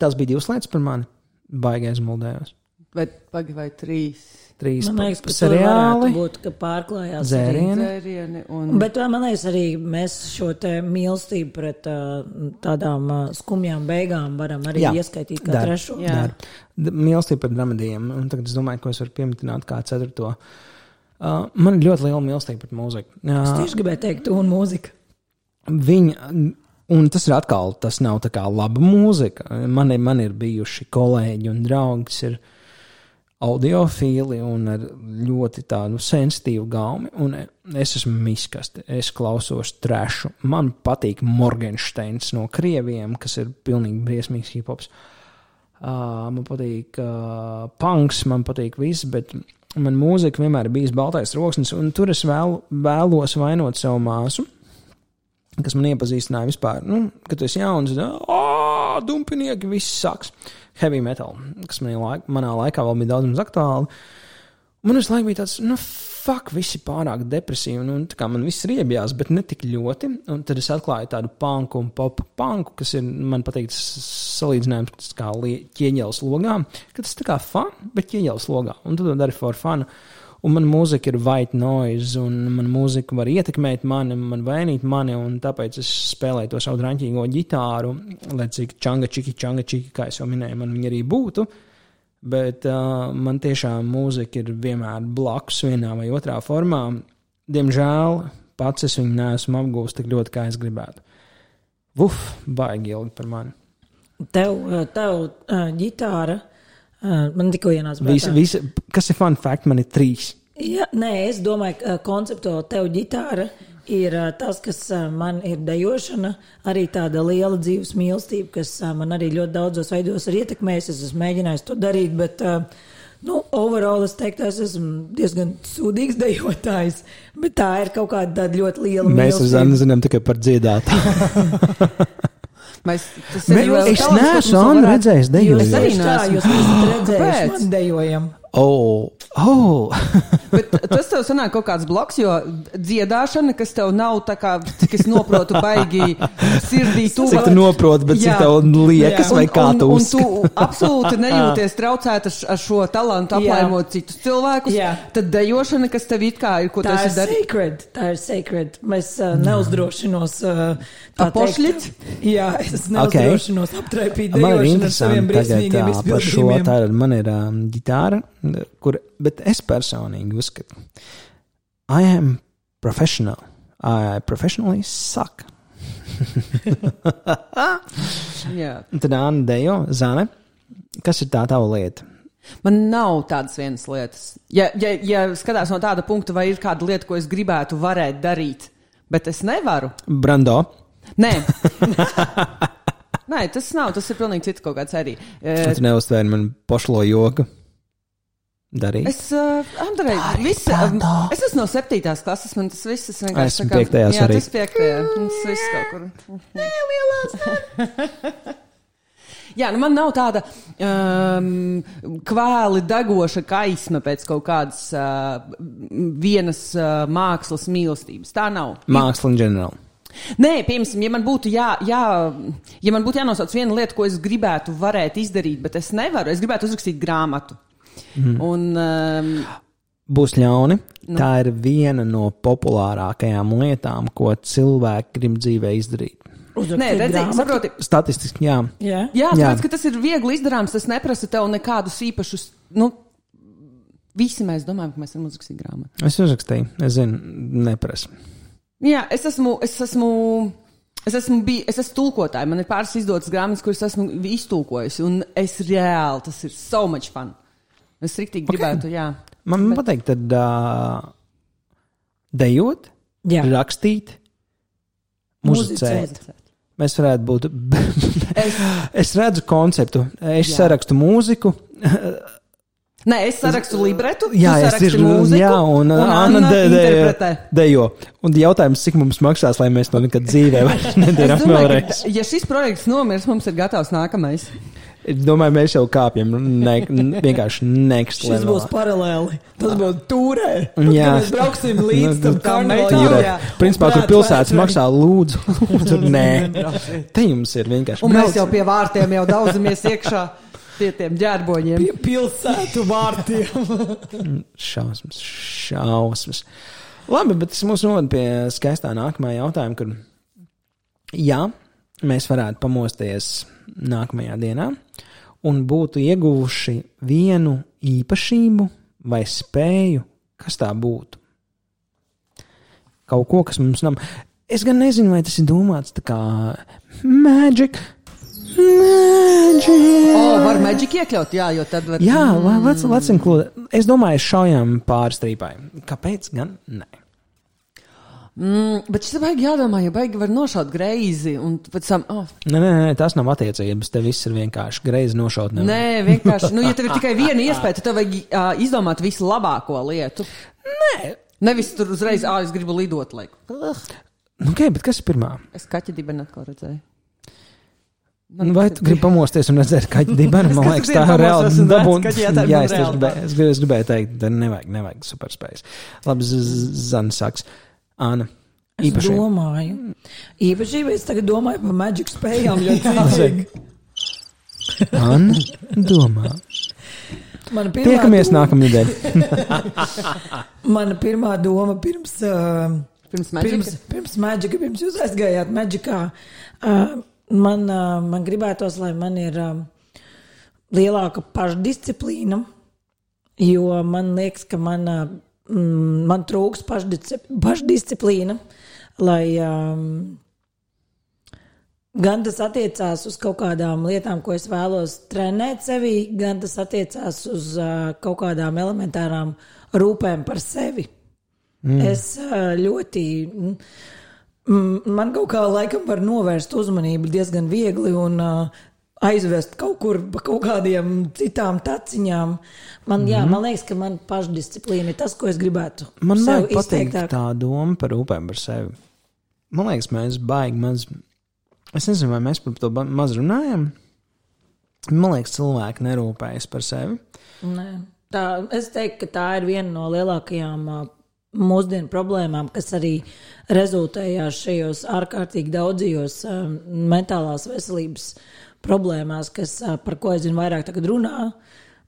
Tas bija divas lietas par mani. Baigais muldējos. Vai, pagi, vai trīs Trīs Man liekas, ka seriāli. varētu būt, ka pārklājās. Dzērieni. dzērieni un Bet vai man liekas, arī mēs šo te mīlestību pret uh, tādām uh, skumjām beigām varam arī Jā. ieskaitīt kā Dar. trešo? Jā. Dar. Mīlestība par dramadiem. Un tagad es domāju, ko es varu pieminēt kā ceturto. Uh, man ir ļoti liela mīlestība pret mūziku. Es Uh, tieši gribēju teikt, un mūzika. Viņa, un tas ir atkal, tas nav tā kā laba mūzika. Man ir, man ir bijuši kolēģi un draugi, kas ir audiofili un ar ļoti tādu sensitīvu gaumi. Un es esmu miskasti, es klausos trešu. Man patīk Morgensteins no krieviem, kas ir pilnīgi briesmīgs hip-hops. Uh, man patīk uh, punks, man patīk viss, bet man mūzika vienmēr ir bijis baltais roksnis, un tur es vēl, vēlos vainot savu māsu kas man iepazīstināja vispār, nu, kad tu esi jauns, tad, ah, dumpinieki, viss sāks. Heavy metal, kas manī laik, manā laikā vēl bija daudz maz aktuāli. Man visu laiku bija tāds, nu, fuck, visi pārāk depresīvi, un tā kā man viss riebjās, bet ne tik ļoti. Un tad es atklāju tādu panku un pop panku, kas ir, man patīk, salīdzinājums, kā ķieģeles logā, ka tas tā kā fun, bet ķieģeles logā, un tu to dari for fun. Un man mūzika ir white noise, un man mūzika var ietekmēt mani, man vainīt mani, un tāpēc es spēlēju to savu drāmķīgo ģitāru, lai cik čanga, čiki, čanga, čiki, kā jau minēju, man viņa arī būtu. Bet uh, man tiešām mūzika ir vienmēr blakus vienā vai otrā formā. Diemžēl pats es viņu neesmu apgūstis tik ļoti, kā es gribētu. Uf, baigi ilgi par mani. Tev, tev uh, ģitāra, uh, man tikko ienāca Visi, visi, kas ir fun fact, man ir trīs. Ja, nē, es domāju, ka konceptuāli tev ģitāra ir tas, kas man ir dejošana, arī tāda liela dzīves mīlestība, kas man arī ļoti daudzos veidos ir ietekmējusi. Es esmu mēģinājis to darīt, bet, nu, overall es teiktu, es esmu diezgan sūdīgs dejotājs, bet tā ir kaut kāda tāda ļoti liela Mēs ar mīlestība. Zanu zinām tikai par dziedātāju. Mēs, tas Mē- ir liels es neesmu varētu- redzējis Jūs dejojot. arī tieši tā, neesmu. Kāpēc? man dejojam. Oh, oh. Bet tas tev sanāk kaut kāds bloks, jo dziedāšana, kas tev nav tā kā, cik es noprotu, baigi sirdī Cik tuva. tu noproti, bet cik Jā. tev liekas, vai kā un, tu un, un uzskati? tu absolūti nejūties traucēta ar- ar šo talantu Jā. aplēmot citus cilvēkus. Jā. Tad dejošana, kas tev it kā ir, ko tu Tā ir esi darījis. sacred. Tā ir sacred. Mēs uh, neuzdrošinos. Uh, Apošļit? Jā, es neuzdrošinos okay. aptraipīt Man ir dejošanu ar saviem interesanti tagad briesmīgiem ā, par šo. izpildījumiem. Tā ir man ir um, ģitāra, kur, bet es personīgi uzskatu, I am professional. I professionally suck. Un Tad Anna Dejo, Zane, kas ir tā tava lieta? Man nav tādas vienas lietas. Ja, ja, ja skatās no tāda punkta, vai ir kāda lieta, ko es gribētu varēt darīt, bet es nevaru. Brando. Nē. Nē, tas nav. Tas ir pilnīgi cits kaut kāds arī. Tu neuztvēri man pošlo joku. Darīt. Es, uh, Andrej, visi, um, es esmu no septītās klases, man tas viss ir vienkārši. Esmu kā- piektajās jā, arī. Tas piektajā. Tas viss kaut kur. Nē, Jā, nu man nav tāda um, kvēli degoša kaisma pēc kaut kādas uh, vienas uh, mākslas mīlestības. Tā nav. Māksla in general. Nē, piemēram, ja man būtu, jā, jā, ja man būtu jānosauc viena lieta, ko es gribētu varēt izdarīt, bet es nevaru, es gribētu uzrakstīt grāmatu. Mm. Un, um, Būs ļauni. Nu. Tā ir viena no populārākajām lietām, ko cilvēki grib dzīvē izdarīt. Nē, redziet. Statistiski, jā. Jā. Jā, Jā. tāpēc, ka tas ir viegli izdarāms, tas neprasa tev nekādus īpašus. Nu, visi mēs domājam, ka mēs varam uzrakstīt grāmatu. Es uzrakstīju, es zinu, neprasa. Jā, es esmu. Es esmu Es esmu, bij, es esmu tulkotāja. Man ir pāris izdotas grāmatas, kuras esmu iztulkojusi. Un es reāli, tas ir so much fun. Es rīktīgi okay. gribētu, jā. Man Bet... patīk, tad uh, dejot, Jā. rakstīt, muzicēt. Muzicēt. Mēs varētu būt. Es, es redzu konceptu. Es Jā. sarakstu mūziku. nē, es sarakstu libretu. Jā, tu es saraksti tieši mūziku, Jā, un, un Anna de, de, interpretē. dejo. Un jautājums, cik mums maksās, lai mēs to nekad dzīvē vairs nedarām vēlreiz. ja šis projekts nomirs, mums ir gatavs nākamais. Es domāju, mēs jau kāpjam ne, vienkārši next Šis levelā. būs paralēli. Tas būs turē. Jā. Mēs brauksim līdz tam Nu, karnevālam. Jūra, jā. principā, Prāt, pilsētas maksā, lūdzu, lūdzu nē. Te jums ir vienkārši. Un mēs jau pie vārtiem jau daudzamies iekšā pie tiem ģērboņiem. Pie pilsētu vārtiem. Šausmas, šausmas. Labi, bet tas mūs novada pie skaistā nākamā jautājuma, kur jā, mēs varētu pamosties nākamajā dienā un būtu ieguvuši vienu īpašību vai spēju, kas tā būtu. Kaut ko, kas mums nav. Es gan nezinu, vai tas ir domāts tā kā magic. Magic. O, var maģiku iekļaut, jā, jo tad var. Jā, la- let's, let's include. Es domāju, šaujam pāri strīpai. Kāpēc gan? Nē. Mm, bet šis baigi jādomā, jo baigi var nošaut greizi. Tam, oh, Nē, nē, nē, tas nav attiecības. Te viss ir vienkārši greizi nošaut. nevar. nē, vienkārši, nu, ja tev ir tikai viena iespēja, tad tev vajag uh, izdomāt vislabāko lietu. Nē. Nevis tur uzreiz, ah, es gribu lidot, lai. Nu, okay, bet kas ir pirmā? Es kaķi dibenu atkal redzēju. Nu, Vai tu gribi pamosties un redzēt, viņa dibena? Man liekas, tā ir dabūt- ka jā, man es, gribēju, es, gribēju, teikt, ka nevajag, nevajag superspējas. Labi, Zana sāks. Āna. Es Īpaši. domāju. Īpašība es tagad domāju par maģiku spējām. Anna domā. Mana pirmā Tiekamies doma- nākamā nedēļa. Mana pirmā doma pirms. Uh, Pirms Pirms, maģika. pirms maģika, pirms jūs aizgājāt maģikā, uh, man, uh, man gribētos, lai man ir uh, lielāka pašdisciplīna, jo man liekas, ka man, uh, man trūks pašdisci- pašdisciplīna, lai um, gan tas attiecās uz kaut kādām lietām, ko es vēlos trenēt sevī, gan tas attiecās uz uh, kaut kādām elementārām rūpēm par sevi. Mm. Es ā, ļoti. mm, mm, Man kaut kā laikam var novērst uzmanību diezgan viegli un uh, aizvest kaut kur pa kaut kādiem citām taciņām. Man, mm. jā, man liekas, ka man pašdisciplīna ir tas, ko es gribētu. Man ļoti patīk izteiktāk. tā doma par rūpēm par sevi. Man liekas, mēs baigi maz. Es nezinu, vai mēs par to maz runājam. Man liekas, cilvēki nerūpējas par sevi. Nē. Tā, es teiktu, ka tā ir viena no lielākajām mūsdienu problēmām, kas arī rezultējās šajos ārkārtīgi daudzajos mentālās veselības problēmās, kas, par ko aizvien vairāk tagad runā.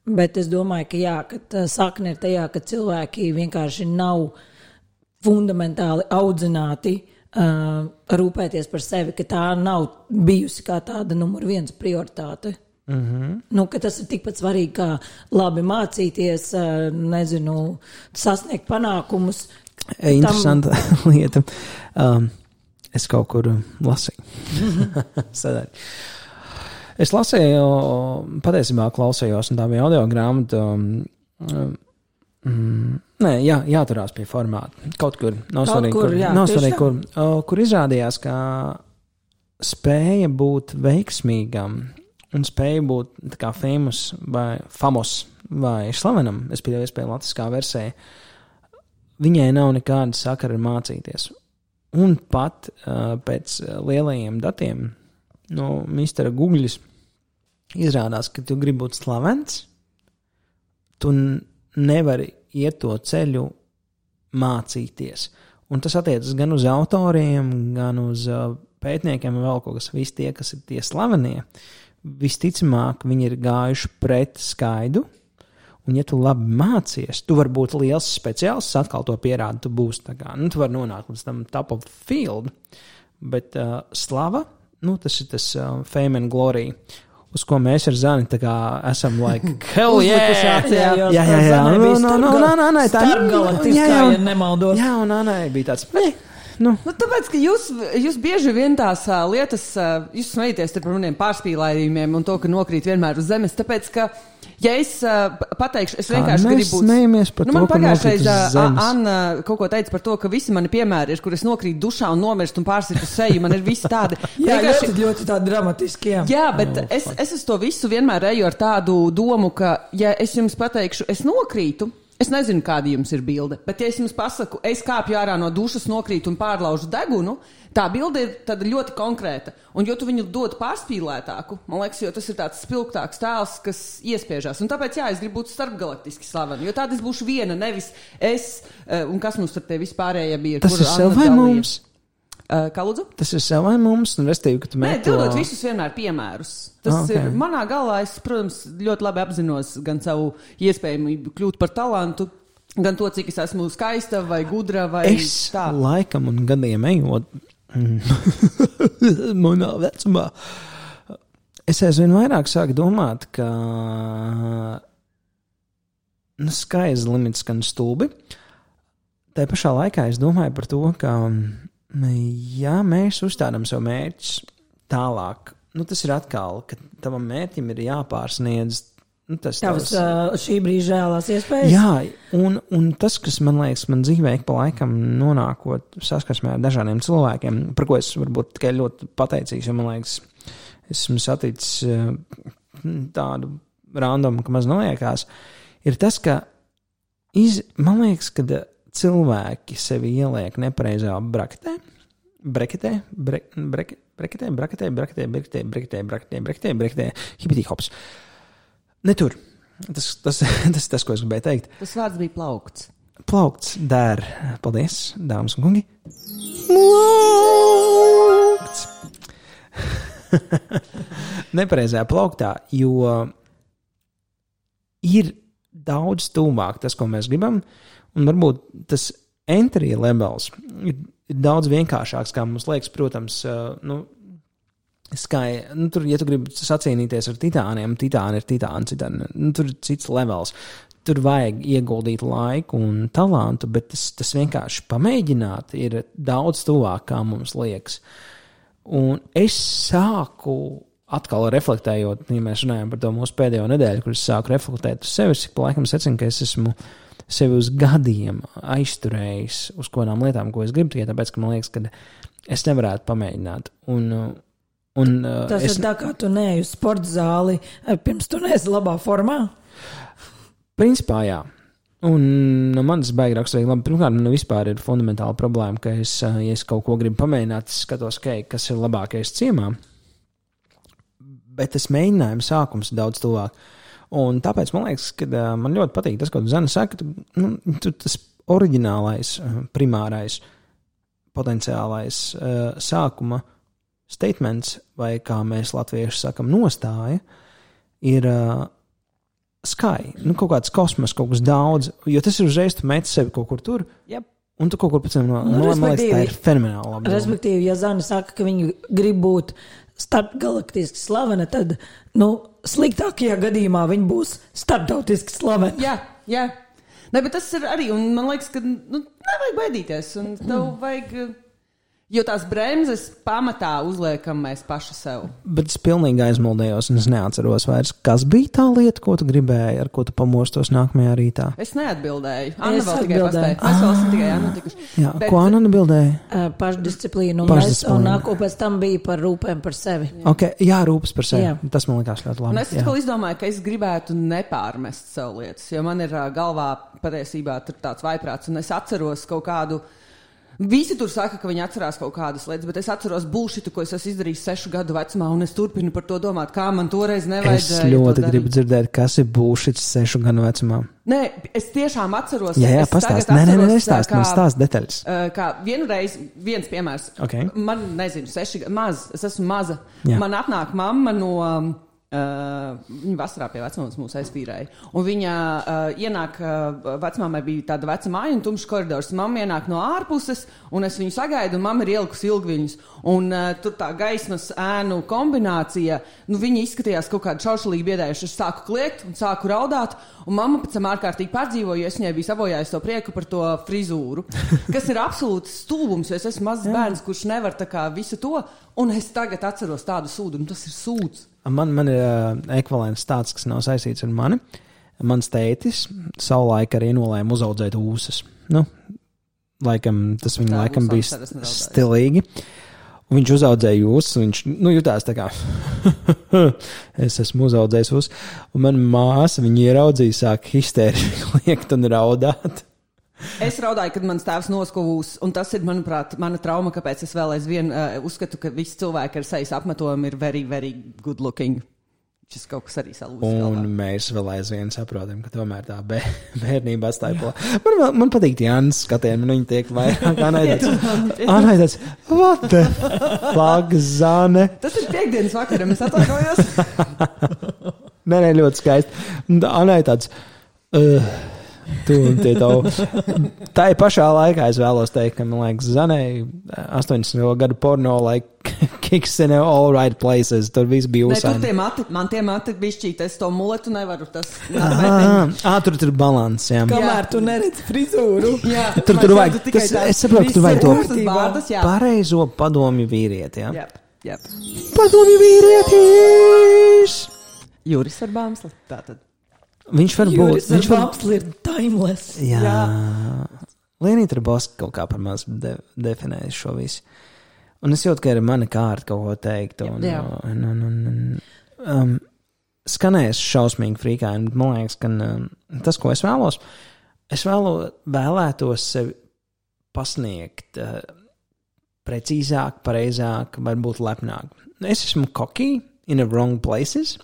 Bet es domāju, ka, jā, ka sakne ir tajā, ka cilvēki vienkārši nav fundamentāli audzināti uh, rūpēties par sevi, ka tā nav bijusi kā tāda numur viens prioritāte. Mm -hmm. nu, tas ir tikpat svarīgi, kā labi mācīties, uh, nezinu, sasniegt panākumus. E, Interesanta Tam... lieta. Um, es kaut kur lasīju. Sadari. Es lasīju, patiesībā klausījos, un tā bija audio grāmata. Um, Mm, nē, jā, jāturās pie formāta. Kaut kur, nav svarīgi, kur, jā, nav svarīgi, kur, uh, kur izrādījās, ka spēja būt veiksmīgam un spēja būt kā famous vai famos vai slavenam, es pieļauju, iespēju latviskā versijā, viņai nav nekāda sakara ar mācīties. Un pat uh, pēc lielajiem datiem no Mr. Google izrādās, ka tu gribi būt slavens, tu nevari iet to ceļu mācīties. Un tas attiecas gan uz autoriem, gan uz uh, pētniekiem, vēl kaut kas. Visi tie, kas ir tie slavenie, visticamāk, viņi ir gājuši pret skaidu. Un, ja tu labi mācies, tu vari būt liels speciālists, atkal to pierādi. Tu būsi tā kā, nu, tu vari nonākt līdz tam top of field. Bet uh, slava, nu, tas ir tas uh, fame and glory uz ko mēs ar Zani esam like, hell yeah! jā, jā, jā, jā, jā, jā. No, no, no, no, no, no, tā ir galaktiskā, ja nemaldos. Jā, un Anai bija tāds. Ne. Nu. Nu, tāpēc, ka jūs, jūs bieži vien tās uh, lietas, uh, jūs smējaties par maniem pārspīlējumiem un to, ka nokrīt vienmēr uz zemes. Tāpēc, ka, ja es uh, pateikšu, es vienkārši gribu būt. Smējamies par nu, to, man pagājušais uh, Anna kaut ko teica par to, ka visi mani piemēri ir, kur es nokrītu dušā un nomirstu un pārsitu seju. Man ir visi tādi. jā, vienkārši... ļoti, ļoti tādi dramatiski. Jā, jā bet oh, es, es uz to visu vienmēr eju ar tādu domu, ka, ja es jums pateikšu, es nokrītu. Es nezinu, kāda jums ir bilde, bet, ja es jums pasaku, es kāpju ārā no dušas, nokrītu un pārlaužu degunu, tā bilde ir ļoti konkrēta. Un, jo tu viņu dod pārspīlētāku, man liekas, jo tas ir tāds spilgtāks tēls, kas iespiežās. Un tāpēc, jā, es gribu būt starpgalaktiski slavena, jo tāda es būšu viena, nevis es, eh, un kas mums ar te vispārējie bija. Tas ir sev vai mums? Uh, kā lūdzu? Tas ir sev vai mums, un restīvi, ka tu mēģini. Nē, dodot visus vienmēr piemērus. Tas ah, okay. ir manā galā, es, protams, ļoti labi apzinos gan savu iespējamību kļūt par talantu, gan to, cik es esmu skaista vai gudra vai es tā. Laikam un gadiem ejot manā vecumā, es aizvien vairāk sāku domāt, ka nu, sky's limits skan stulbi. Tā pašā laikā es domāju par to, ka ja mēs uzstādām savu mērķi tālāk, nu, tas ir atkal, ka tavam mērķim ir jāpārsniedz. Nu, tas Tavs, tavs šī brīža reālās iespējas. Jā, un, un tas, kas man liekas, man dzīvē ik pa laikam nonākot saskarsmē ar dažādiem cilvēkiem, par ko es varbūt tikai ļoti pateicīgs, jo man liekas, esmu saticis tādu randomu, ka maz neliekās, ir tas, ka iz, man liekas, ka cilvēki sevi ieliek nepareizā braketē, breketē, bre, breke, breketē, braketē, braketē, breketē, breketē, breketē, breketē, breketē, hipitī hops. Ne tur. Tas, tas, tas, tas, ko es gribēju teikt. Tas vārds bija plaukts. Plaukts, dēr. Paldies, dāmas un kungi. Plaukts. Nepareizajā plauktā, jo ir daudz tuvāk tas, ko mēs gribam, Un varbūt tas entry levels ir, ir daudz vienkāršāks, kā mums liekas, protams. Nu, Sky, nu, tur, ja tu gribi sacīnīties ar titāniem, titāni ir titāni, citāni, nu, tur ir cits levels. Tur vajag ieguldīt laiku un talantu, bet tas, tas vienkārši pamēģināt ir daudz tuvāk, kā mums liekas. Un es sāku atkal reflektējot, ja mēs runājam par to mūsu pēdējo nedēļu, kur es sāku reflektēt uz sevi, cik laikam secinu, ka es esmu uh, sevi uz gadiem aizturējis uz kādām lietām, ko es gribu, tikai tāpēc, ka man liekas, ka es nevarētu pamēģināt. Un, un, Tas es... ir tā, kā tu neej uz sporta zāli, pirms tu neesi labā formā. Principā, jā. Un no manas baigas raksturīgi, labi, pirmkārt, man vispār ir fundamentāla problēma, ka es, ja es kaut ko gribu pamēģināt, es skatos, okay, kas ir labākais ciemā. Bet tas mēģinājums sākums daudz tuvāk. Un tāpēc man liekas, ka uh, man ļoti patīk tas, ko Zana saka. Tu, nu, tu, tas oriģinālais, primārais, potenciālais uh, sākuma statements, vai kā mēs latvieši sakam, nostāja, ir uh, sky. Nu, kaut kāds kosmos, kaut kas daudz, jo tas ir uzreiz, tu meti sevi kaut kur tur. Yep. Un tu kaut kur pēc tam no, Nu, no, man liekas, tā ir fenomenāla. doma. Respektīvi, ja Zana saka, ka viņi grib būt starpgalaktiski slavena, tad nu, sliktākajā gadījumā viņi būs starptautiski slaveni. Jā, jā. Ne, bet tas ir arī, un man liekas, ka nu, nevajag baidīties. Un tev vajag, jo tās bremzes pamatā uzliekam mēs paši sev. Bet es pilnīgi aizmuldījos, un es neatceros vairs, kas bija tā lieta, ko tu gribēji, ar ko tu pamostos nākamajā rītā. Es neatbildēju. Anna Es vēl tikai atbildēju. pastāstīja. Mēs vēl esam tikai notikuši. Jā, Bet... Ko Anna atbildēja? Uh, mēs, Pašdisciplīna. un nāko pēc tam bija par rūpēm par sevi. Okay, jā, rūpes par sevi. Jā. Tas man likās ļoti Un labi. es jā. atkal izdomāju, ka es gribētu nepārmest sev lietas, jo man ir ā, galvā patiesībā tur tāds vaiprāts, un es atceros kaut kādu. Visi tur saka, ka viņi atcerās kaut kādas lietas, bet es atceros bullshitu, ko es esmu izdarījis sešu gadu vecumā, un es turpinu par to domāt, kā man toreiz Es nevajadzēja. to ļoti gribu dzirdēt, kas ir būšs sešu gadu vecumā. Nē, es tiešām atceros. Jā, jā es pastāst. Nē, nē, nē, nestāst, man stāst detaļas. Kā vienreiz, viens piemērs. Ok. Man, nezinu, seši maz, es esmu maza. Jā. Man atnāk mamma no. Um, Uh, viņa vasarā pie vecmāmas mūs aiztīrēja. Un viņa uh, ienāk, uh, vecmāmai bija tāda veca māja un tumšs koridors. Mamma ienāk no ārpuses, un es viņu sagaidu, un mamma ir ielikusi ilgviņus. Un uh, tur tā gaismas ēnu kombinācija, nu, viņi izskatījās kaut kāda šaušalīgi biedējuši. Es sāku kliegt un sāku raudāt, un mamma pēc tam ārkārtīgi pārdzīvoja, jo es viņai biju sabojājis to prieku par to frizūru, kas ir absolūts stulbums, jo es esmu mazs bērns, kurš nevar tā kā visu to, un es tagad atceros tādu sūdu, un tas ir sūds. Man, man ir uh, ekvivalents tāds, kas nav saistīts ar mani. Mans tētis savulaik arī nolēma uzaudzēt ūsas. Nu, laikam, tas viņa Tā laikam bija stilīgi. Un viņš uzaudzēja ūsas, un viņš nu, jutās tā kā es esmu uzaudzējis ūsas. Un manā māsa viņu ieraudzīja, sāk histēriski liekt un raudāt. Es raudāju, kad mans tēvs noskuvūs, un tas ir, manuprāt, mana trauma, kāpēc es vēl aizvien uh, uzskatu, ka visi cilvēki ar sejas apmetumu ir very, very good looking. Šis kaut kas arī salūzis. Un mēs vēl aizvien saprotam, ka tomēr tā bē, bērnība atstāja plā. Man, man patīk Jānis skatieni, man viņa tiek vairāk anaidēts. Anaidēts, what the fuck, zane? Tas ir piekdienas vakaram, es atvainojos. Nē, nē, ļoti skaisti. Un Anaidēts. Uh, Tu. Tā ir pašā laikā, es vēlos teikt, ka, man liekas, Zanai 80. gadu porno, like, kicks in all right places. Tur viss bija uzsāņi. tie mati, man tie mati bišķīt, es to muletu nevaru. Tas, Ah, ah, tur tur ir balans, jā. Kamēr tu neredzi frizūru. Jā, Tur- tur vajag- tas- es saprotu, ka tur vajag to- Vārdas, jā. Pareizo padomju vīrieti, jā. Jā, jā. Padomju vīrietis! Juris ar bāmsli. Tātad. Viņš var būt. Viņš var Vapsli ir timeless. Jā. Jā. Lienīt ar Bosku kaut kā par maz de, definējis šo visu. Un es jūtu, ka ir mana kārta kaut ko teikt. Un, Jā. un, un, un, un, um, skanēs šausmīgi frīkāji. un Man liekas, ka um, tas, ko es vēlos, es vēlo, vēlētos sevi pasniegt uh, precīzāk, pareizāk, varbūt lepnāk. Es esmu koki in the wrong places.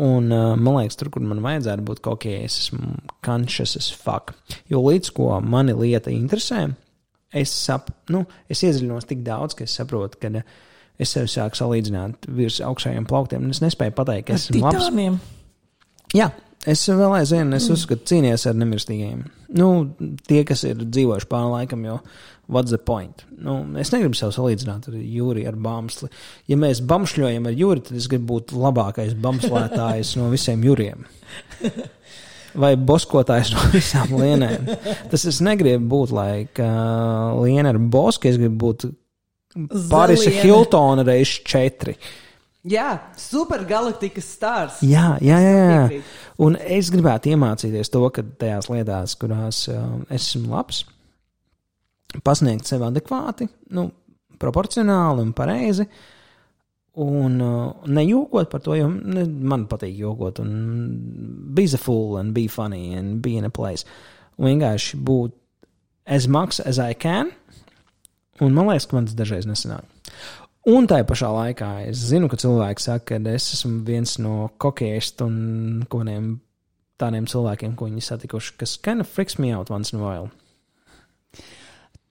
Un uh, man liekas, tur, kur man vajadzētu būt kaut kā, es esmu conscious as fuck. Jo līdz ko mani lieta interesē, es, sap, nu, es iedziļinos tik daudz, ka es saprotu, ka uh, es sevi sāku salīdzināt virs augšējiem plauktiem, un es nespēju pateikt, ka esmu labs. Jā, es vēl aizvienu, es uzskatu, cīnīties ar nemirstīgajiem. Nu, tie, kas ir dzīvojuši pāri laikam, jo what's the point? Nu, es negribu sev salīdzināt ar Jūriju, ar Bāmsli. Ja mēs bamšļojam ar Jūriju, tad es gribu būt labākais bamslētājs no visiem jūriem. Vai boskotājs no visām lienēm. Tas es negribu būt, lai uh, liena ar bosku, es gribu būt Pāris. Hiltona reiz četri. Jā, supergalaktikas stāsts. Jā, jā, jā. jā. Un es gribētu iemācīties to, ka tajās lietās, kurās es esmu labs, pasniegt sev adekvāti, nu, proporcionāli un pareizi. Un uh, nejokot par to, jo man patīk jokot, un be a fool, and be funny, and be in a place. Un vienkārši būt as much as I can, un man liekas, ka man tas dažreiz nesanāk. Un tā pašā laikā es zinu, ka cilvēki saka, ka es esmu viens no kokiešu un kādiem tādiem cilvēkiem, ko viņi satikuši, kas kind of freaks me out once in a while.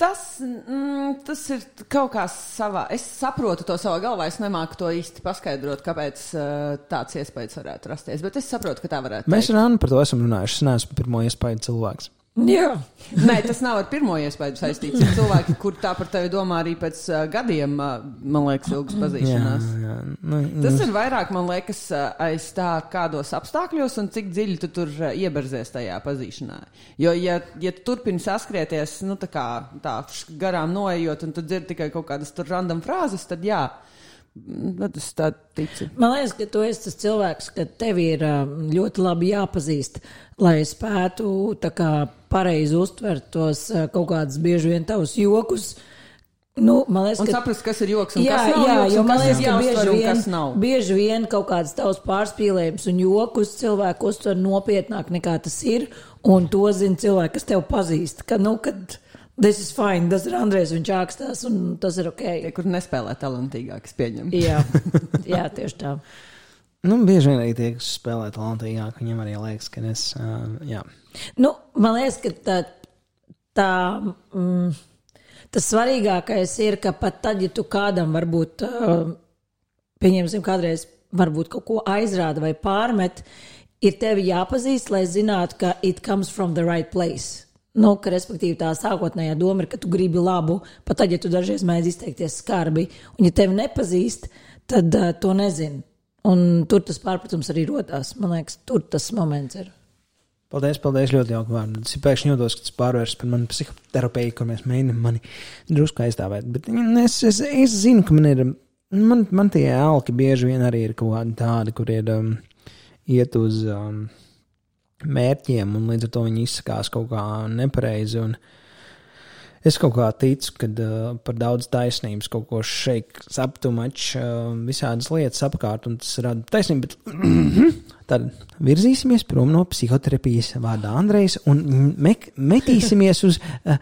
Tas, mm, tas ir kaut kā savā. Es saprotu to savā galvā. Es nemāku to īsti paskaidrot, kāpēc uh, tāds iespējas varētu rasties. Bet es saprotu, ka tā varētu būt. Mēs ar Annu par to esam runājuši. Es neesmu pirmo iespēju cilvēks. Jā, Nē, tas nav ar pirmo iespēju saistīts. Ir cilvēki, kur tā par tevi domā arī pēc uh, gadiem, uh, man liekas, ilgas Jā, pazīšanās. jā. Nu, Tas ir vairāk, man liekas, uh, aiz tā, kādos apstākļos un cik dziļi tu tur uh, ieberzies tajā pazīšanā. Jo, ja, ja tu turpini saskrieties, nu, tā kā tā garām noejot, un tu dzirdi tikai kaut kādas tur random frāzes, tad jā, Mm, tad es tā ticu. Man liekas, ka tu esi tas cilvēks, ka tev ir ā, ļoti labi jāpazīst, lai spētu tā kā pareizi uztvert tos ā, kaut kādus bieži vien tavus jokus. Nu, man liekas, Un ka saprast, kas ir joks un Jā, kas nav jā, joks, jo man kas liekas, ka bieži vien, kas nav. bieži vien kaut kāds tavs pārspīlējums un jokus cilvēku uztver nopietnāk nekā tas ir, un to zina cilvēki, kas tev pazīst, ka, nu, kad tas ir fine, tas ir Andrēs, viņš ākstās, un tas ir ok. Tie, kur nespēlē talantīgāk, es pieņemu. Jā, jā tieši tā. Nu, bieži vien arī tie, kas spēlē talantīgāk, viņiem arī liekas, ka es. Uh, jā. Nu, man liekas, ka tā, tā mm, tas svarīgākais ir, ka pat tad, ja tu kādam varbūt, uh, pieņemsim, kādreiz varbūt kaut ko aizrāda vai pārmet, ir tevi jāpazīst, lai zinātu, ka it comes from the right place. Nu, ka, respektīvi, tā sākotnējā doma ir, ka tu gribi labu, pat tad, ja tu dažreiz mēdz izteikties skarbi, un ja tevi nepazīst, tad uh, to nezini. Un tur tas pārpratums arī rodās. Man liekas, tur tas moments ir. Paldies, paldies, ļoti jauki vārdi. Es pēkšņi jūtos, ka tas pārvērsts par manu psihoterapiju, kur mēs mēģinām mani drusku aizstāvēt. Bet mm, es, es, es zinu, ka man ir, man, man tie alki bieži vien arī ir kaut kādi tādi, kur ir um, iet uz um, mērķiem, un līdz ar to viņi izsakās kaut kā nepareizi. Es kaut kā ticu, ka uh, par daudz taisnības kaut ko šeit saptumačs, uh, visādas lietas apkārt, un tas rada taisnību. Bet, tad virzīsimies prom no psihoterapijas vārdā Andrejs un mek, metīsimies uz uh,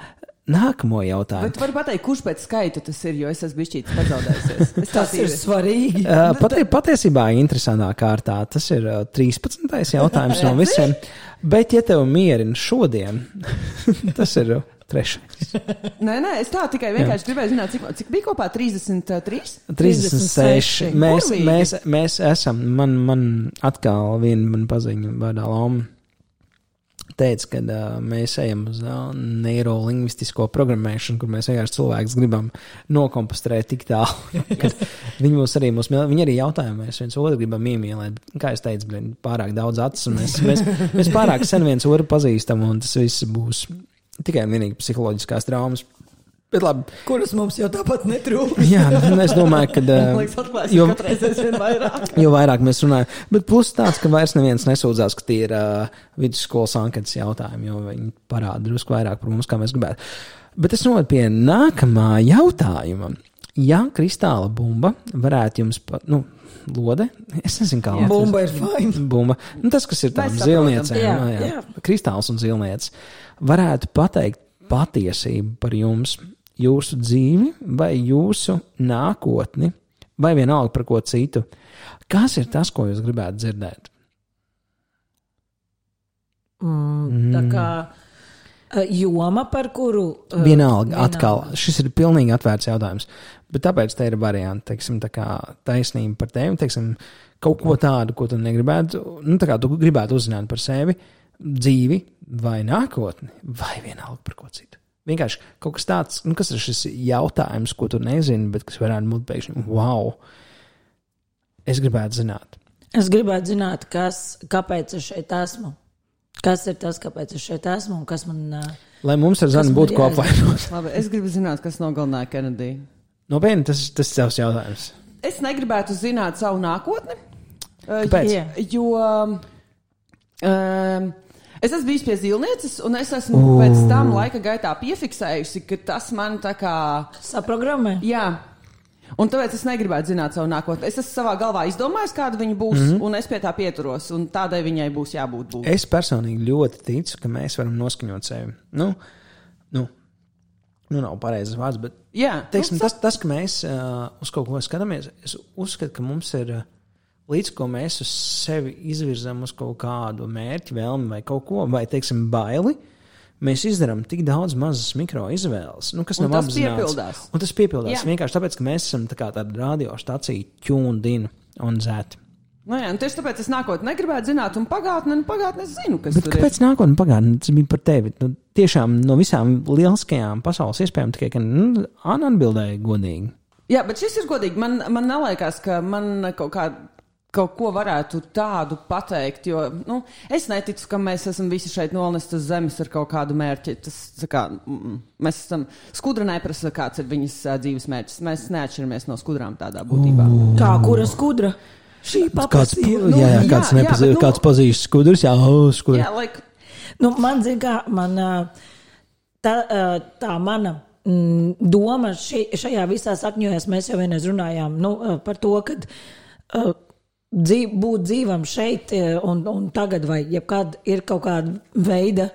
nākamo jautājumu. Bet var pateikt, kurš pēc skaita tas ir, jo es esmu bijis pazaudējies. Es Tas ir svarīgi. Uh, pati, patiesībā interesantā kārtā tas ir uh, 13. jautājums no visiem. Bet, ja tev mierina šodien, tas ir uh, trešais. Nē, nē, es tā tikai vienkārši gribēju zināt, cik, cik bija kopā 33. 36. Mēs, mēs, mēs esam, man, man atkal viena man paziņa vārdā Loma. Teica, ka uh, mēs ejam uz uh, neirolingvistisko programmēšanu, kur mēs vienkārši cilvēkus gribam nokompostrēt tik tālu. viņi mūs arī, mūs, mīl- viņi arī jautā, vai mēs viens otru gribam iemīlēt. Kā es teicu, blin, pārāk daudz acis, un mēs, mēs, mēs pārāk sen viens otru pazīstam, un tas viss būs tikai un vienīgi psiholoģiskās traumas. Bet labi, Kuras mums jau tāpat netrūkst. jā, nu, es domāju, ka. Liekas, jo- vairāk. Jo vairāk mēs runājam, bet plus tāds, ka vairs neviens nesūdzās, ka tie ir uh, vidusskolas anketas jautājumi, jo viņi parāda drusku vairāk par mums, kā mēs gribētu. Bet es novedu pie nākamā jautājuma. Ja kristāla bumba varētu jums, pa, nu, lode, es nezinu, kā latviešu- Bumba ir fine. Bumba. Nu, tas, kas ir tāds jā. jā. kristāls un zilniec, varētu pateikt patiesību par jums, jūsu dzīvi vai jūsu nākotni, vai vienalga par ko citu. Kas ir tas, ko jūs gribētu dzirdēt? Mm, tā kā uh, joma, par kuru. uh, Vienalga, atkal, šis ir pilnīgi atvērts jautājums. Bet tāpēc te ir varianti, teiksim, tā kā taisnība par tevi, teiksim, kaut ko tādu, ko tu negribētu, nu, tā kā tu gribētu uzzināt par sevi, dzīvi vai nākotni, vai vienalga par ko citu. Vienkārši kaut kas tāds, nu, kas ir šis jautājums, ko tu nezini, bet kas varētu būt pēkšņi, wow, es gribētu zināt. Es gribētu zināt, kas, kāpēc es šeit esmu. Kas ir tas, kāpēc es šeit esmu un kas man. Uh, Lai mums ar Zanu būtu kopā. Labi, es gribu zināt, kas nogalināja Kenediju. Nopietni, tas, tas ir tavs jautājums. Es negribētu zināt savu nākotni. Uh, Kāpēc? Jā. Jo um, es esmu bijis pie zīlnieces, un es esmu uh. pēc tam laika gaitā piefiksējusi, ka tas man tā kā. saprogrammē? Jā. Un tāpēc es negribētu zināt savu nākotni. Es esmu savā galvā izdomājis, kāda viņa būs, mm -hmm. un es pie tā pieturos. Un tādai viņai būs jābūt. Būt. Es personīgi ļoti ticu, ka mēs varam noskaņot sevi. Nu, nu, nu, nav pareizs vārds, bet Jā, teiksim, nu, tas, tas, ka mēs uh, uz kaut ko skatāmies, es uzskatu, ka mums ir uh, līdz ko mēs uz sevi izvirzām uz kaut kādu mērķu, vēlmi vai kaut ko, vai teiksim, baili. Mēs izdarām tik daudz mazas mikro izvēles, nu, kas Un nav tas apzināts. piepildās. Un tas piepildās Jā. vienkārši tāpēc, ka mēs esam tā kā tāda radiostacija, ķūndina un zēta. Nu, jā, un tieši tāpēc es nākotnē negribētu zināt, un pagātnē, nu, pagātnē es zinu, kas Bet tur kāpēc nākotnē pagātnē tas bija par tevi? Nu, tiešām no visām lieliskajām pasaules iespējām tikai, ka nu, Anna atbildēja godīgi. ir. Jā, bet šis ir godīgi. Man, man neliekas, ka man kaut kā. Kaut ko varētu tādu pateikt, jo nu, es neticu, ka mēs esam visi šeit nolaisti uz zemes ar kaut kādu mērķi. Tas, kā, mm, mm. mēs esam skudra neprasa, kāds ir viņas ā, dzīves mērķis. Mēs neatšķiramies no skudrām tādā būtībā. Kā kura skudra? Šī Kāds, paprasīja. nu, jā, jā, kāds, jā, jā, nepazī, bet, nu- kāds pazīst skudrus, jā, skudrus. Jā, like, Nu, man zina, kā man, tā, tā mana mm, doma ši, šajā visā sakņojas. Mēs jau vienreiz runājām nu, par to, ka uh, dzīv, būt dzīvam šeit ā, un, un tagad, vai jebkad ir kaut kāda veida,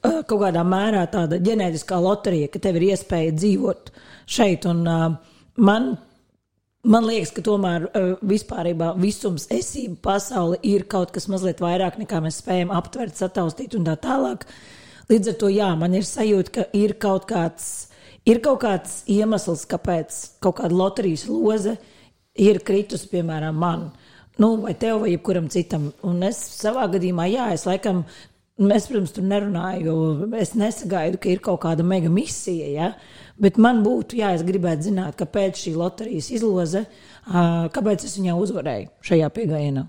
ā, kaut kādā mērā tāda ģenētiskā loterija, ka tev ir iespēja dzīvot šeit. Un, ā, man Man liekas, ka tomēr vispārībā visums, esība, pasaule ir kaut kas mazliet vairāk nekā mēs spējam aptvert, sataustīt un tā tālāk. Līdz ar to, jā, man ir sajūta, ka ir kaut kāds, ir kaut kāds iemesls, kāpēc kaut kāda loterijas loze ir kritusi, piemēram, man. Nu, vai tev, vai jebkuram citam. Un es savā gadījumā, jā, es laikam, es, protams, tur nerunāju, jo es nesagaidu, ka ir kaut kāda mega misija. Ja? Bet man būtu, jā, es gribētu zināt, kāpēc šī loterijas izloze, kāpēc es viņā uzvarēju šajā piegājienā.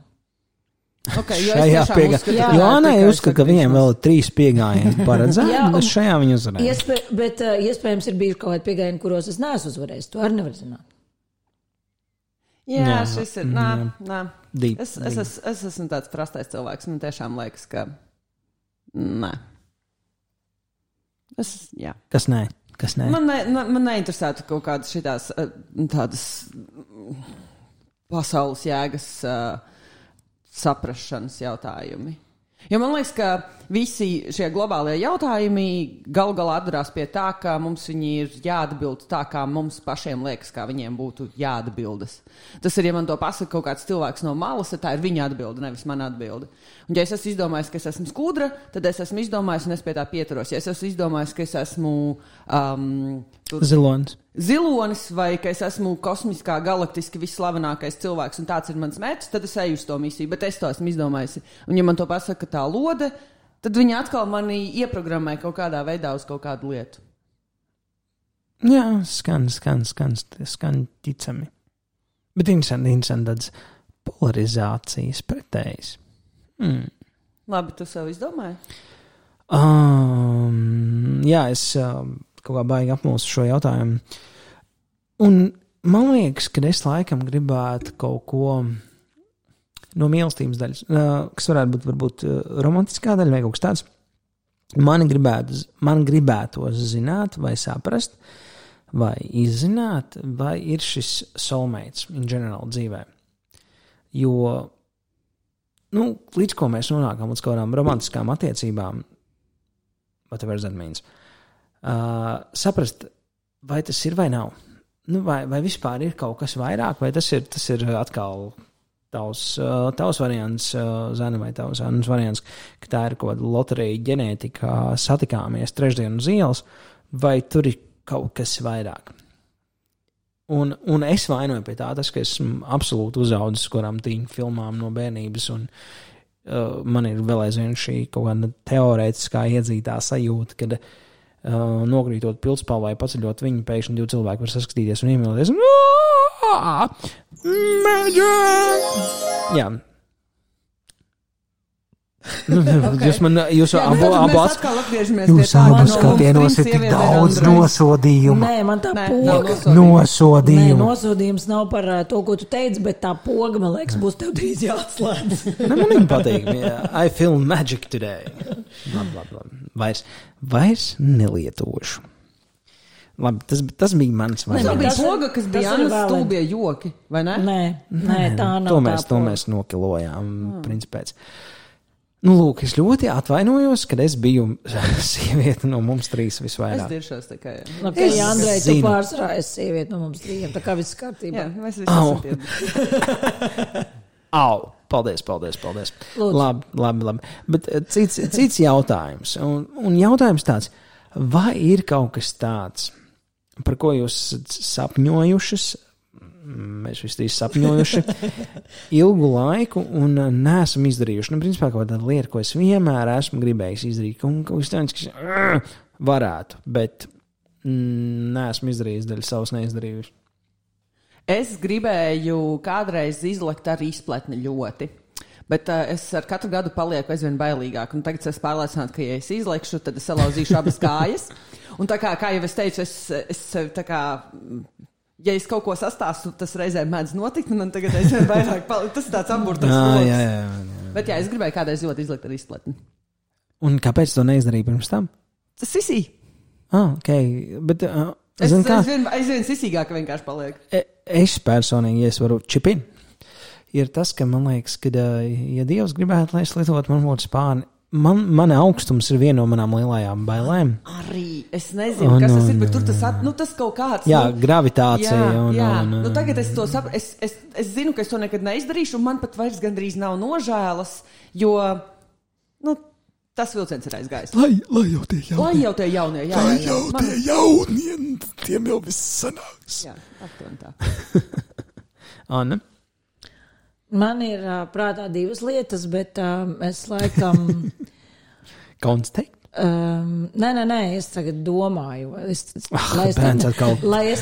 okay, Šajā tiešām piegā... uzskatu, Jā. ka Jo tikai uzskata, ka viņiem vēl ir trīs piegājieni paredzēti, bet šajā viņa uzvarēja. Iespē, bet uh, iespējams ir bijuši kaut kādi piegājieni, kuros es neesmu uzvarējis. To arī nevar zināt. Jā, Jā, šis ir. mm, Nā, jā. nā. Deep, Es, es, es, es esmu tāds prastais cilvēks. Man tiešām liekas, ka. Nē. Es, jā. Kas nē? Kas nē? Man, ne, man, neinteresētu kaut kādas šitās, eh, tādas pasaules jēgas uh, saprašanas jautājumi. Jo man liekas, ka visi šie globālie jautājumi galu galā atdarās pie tā, ka mums viņi ir jāatbild tā, kā mums pašiem liekas, kā viņiem būtu jāatbildas. Tas ir, ja man to pasaka kaut kāds cilvēks no malas, tad tā ir viņa atbilde, nevis mana atbilde. Un, ja es esmu izdomājis, ka es esmu skudra, tad es esmu izdomājis, un es pie tā pieturos. Ja es esmu izdomājis, ka es esmu um, tur, Zilonis. Zilonis vai ka es esmu kosmiskā, galaktiski visslavenākais cilvēks un tāds ir mans mērķis, tad es eju uz to misiju, bet es to esmu izdomājis. Un, ja man to pasaka tā lode, tad viņi atkal mani ieprogrammē kaut kādā veidā uz kaut kādu lietu. Jā, skan, skan, skan, skan ticami. Bet interesanti, interesanti tādas polarizācijas pretējas. Hmm. Labi, tu sev izdomāji? Um, jā, es um, kaut kā baigi apmulsu šo jautājumu. Un man liekas, ka es laikam gribētu kaut ko no mīlestības daļas, kas varētu būt varbūt romantiskā daļa vai kaut kas tāds. Man gribētu, man gribētos zināt, vai saprast, vai izzināt, vai ir šis soulmates in general dzīvē. Jo, nu, līdz ko mēs nonākam līdz kaut kādām romantiskām attiecībām, whatever that means, uh, saprast, vai tas ir vai nav. Nu, vai, vai vispār ir kaut kas vairāk, vai tas ir, tas ir atkal tavs, uh, tavs variants, uh, Zana, vai tavs Annas variants, ka tā ir kaut kāda loterija ģenētika, satikāmies trešdien uz ielas, vai tur ir kaut kas vairāk. Un, un es vainoju pie tā, tas, ka esmu absolūti uzaugusi uz kurām tīņu filmām no bērnības, un uh, man ir vēl aizvien šī kaut kāda teorētiskā iedzītā sajūta, kad uh, nokrītot pilspālā vai paceļot viņu, pēkšņi divi cilvēki var saskatīties un iemīlēties. Jā. Nu, okay. Jūs man, jūs Jā, nu abu, tad abu pie Jūs tā, abu ka no skatienos ir tik daudz nosodījumu. Nē, man tā Nē, poga. nav Nē, Nosodījumu. nosodījums nav par ā, to, ko tu teici, bet tā poga, man liekas, būs tev drīz jāatslēdz. Ne, man viņa patīk. Jā, I feel magic today. Labi, labi, labi. Vairs, vairs nelietošu. Labi, tas, tas bija mans Tā variants. bija poga, kas bija vēl- stulbie joki, vai ne? Nē, nē, tā nav. To tā mēs, to mēs nokilojām. Hmm. Principēc. Nu, lūk, es ļoti atvainojos, kad es biju sieviete no mums trīs Es visvairāk. diršos tikai. Nu, Es Andrej, tu zinu. pārsvarā esi sieviete no mums trījiem, tā kā viss kārtībā. Jā, mēs visi Au. esam tie. Au! Paldies, paldies, paldies. Lūdzu. Labi, labi, labi. Bet eh, cits, cits jautājums. Un, un jautājums tāds, vai ir kaut kas tāds, par ko jūs esat sapņojušas, mēs visi trīs sapņojuši ilgu laiku un eh, neesam izdarījuši? Nu, principā, kaut kāda lieta, ko es vienmēr esmu gribējis izdarīt, un kaut kas tāds, kas "Ugh!" varētu, bet mm, neesmu izdarījis daļu savas neizdarījuši. Es gribēju kādreiz izlikt ar izpletni ļoti. Bet uh, es ar katru gadu palieku aizvien bailīgāk. Un tagad es esmu pārliecināta, ka, ja es izlikšu, tad es salauzīšu abas kājas. Un tā kā, kā jau es teicu, es, es kā, mm, ja es kaut ko sastāstu, tas reizēm mēdz notikt. un Man tagad aizvien vairāk paliek. Tas ir tāds amburtas Jā, jā, jā, jā. Bet jā, es gribēju kādreiz ļoti izlikt ar izpletni. Un kāpēc to neizdarīja pirms tam? Tas ir. Ah, ok, bet. Uh, Es zini kā? aizvien, aizvien sisīgāk vienkārši paliek. E- Es personīgi, ja es varu čipin, ir tas, ka man liekas, ka, ā, ja Dievs gribētu, lai es lietotu man būtu spāni, man, man augstums ir viena no manām lielajām bailēm. Arī es nezinu, Un, kas tas ir, un, bet tur tas, at, nu, tas kaut kāds. Jā, nu, gravitācija. Jā, un, jā. un, Nu, tagad es to saprotu. Es, es, es zinu, ka es to nekad neizdarīšu, un man pat vairs gandrīz nav nožēlas, jo nu, tas vilciens ir aizgājis. Lai, lai jau tie Lai jaunie, jau tie jaunie, jā, lai jau Man, tie jaunie, tiem jau viss sanāks. jā aptuveni tā. Anna? Man ir ā, prātā divas lietas, bet uh, es laikam. Kauns teikt? Um, nē, nē, nē, es tagad domāju, es, Ah, lai es bērns atkal. lai es,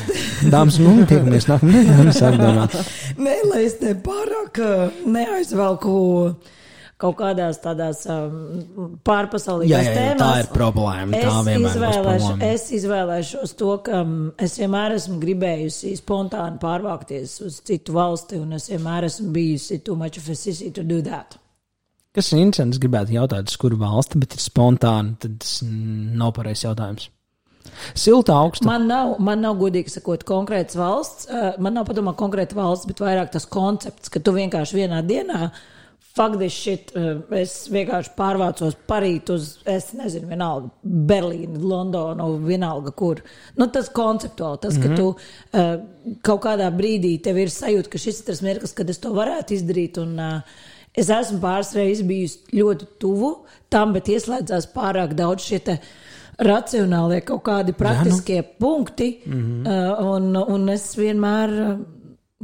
Dāmas, nu, tiekamies nākamajā nedēļā. Sāk domāt. nē, lai es te pārāk neaizvelku kaut kādās tādās um, pārpasaulīgās Jā, jā, jā, tā tēmās. ir problēma. Tā Es, būs izvēlēšu, problēma. es izvēlēšos to, ka mm, es vienmēr esmu gribējusi spontāni pārvākties uz citu valsti, un es vienmēr esmu bijusi too much of a sissy to do that. Kas ir interesants, es gribētu jautāt, uz kuru valsti, bet ir spontāni, tad tas nav pareizs jautājums. Silta augsta. Man nav, man nav godīgi sakot, konkrēts valsts, uh, man nav padomā konkrēta valsts, bet vairāk tas koncepts, ka tu vienkārši vienā dienā. Faktiski šit, uh, es vienkārši pārvācos parīt uz, es nezinu, vienalga, Berlīnu, Londonu, vienalga kur. Nu, tas konceptuāli, tas, ka tu uh, kaut kādā brīdī tev ir sajūta, ka šis ir tas mirklis, kad es to varētu izdarīt. Un, uh, es esmu pāris reizes bijusi ļoti tuvu tam, bet ieslēdzās pārāk daudz šie te racionālie kaut kādi praktiskie punkti. Mm -hmm. uh, un, un es vienmēr,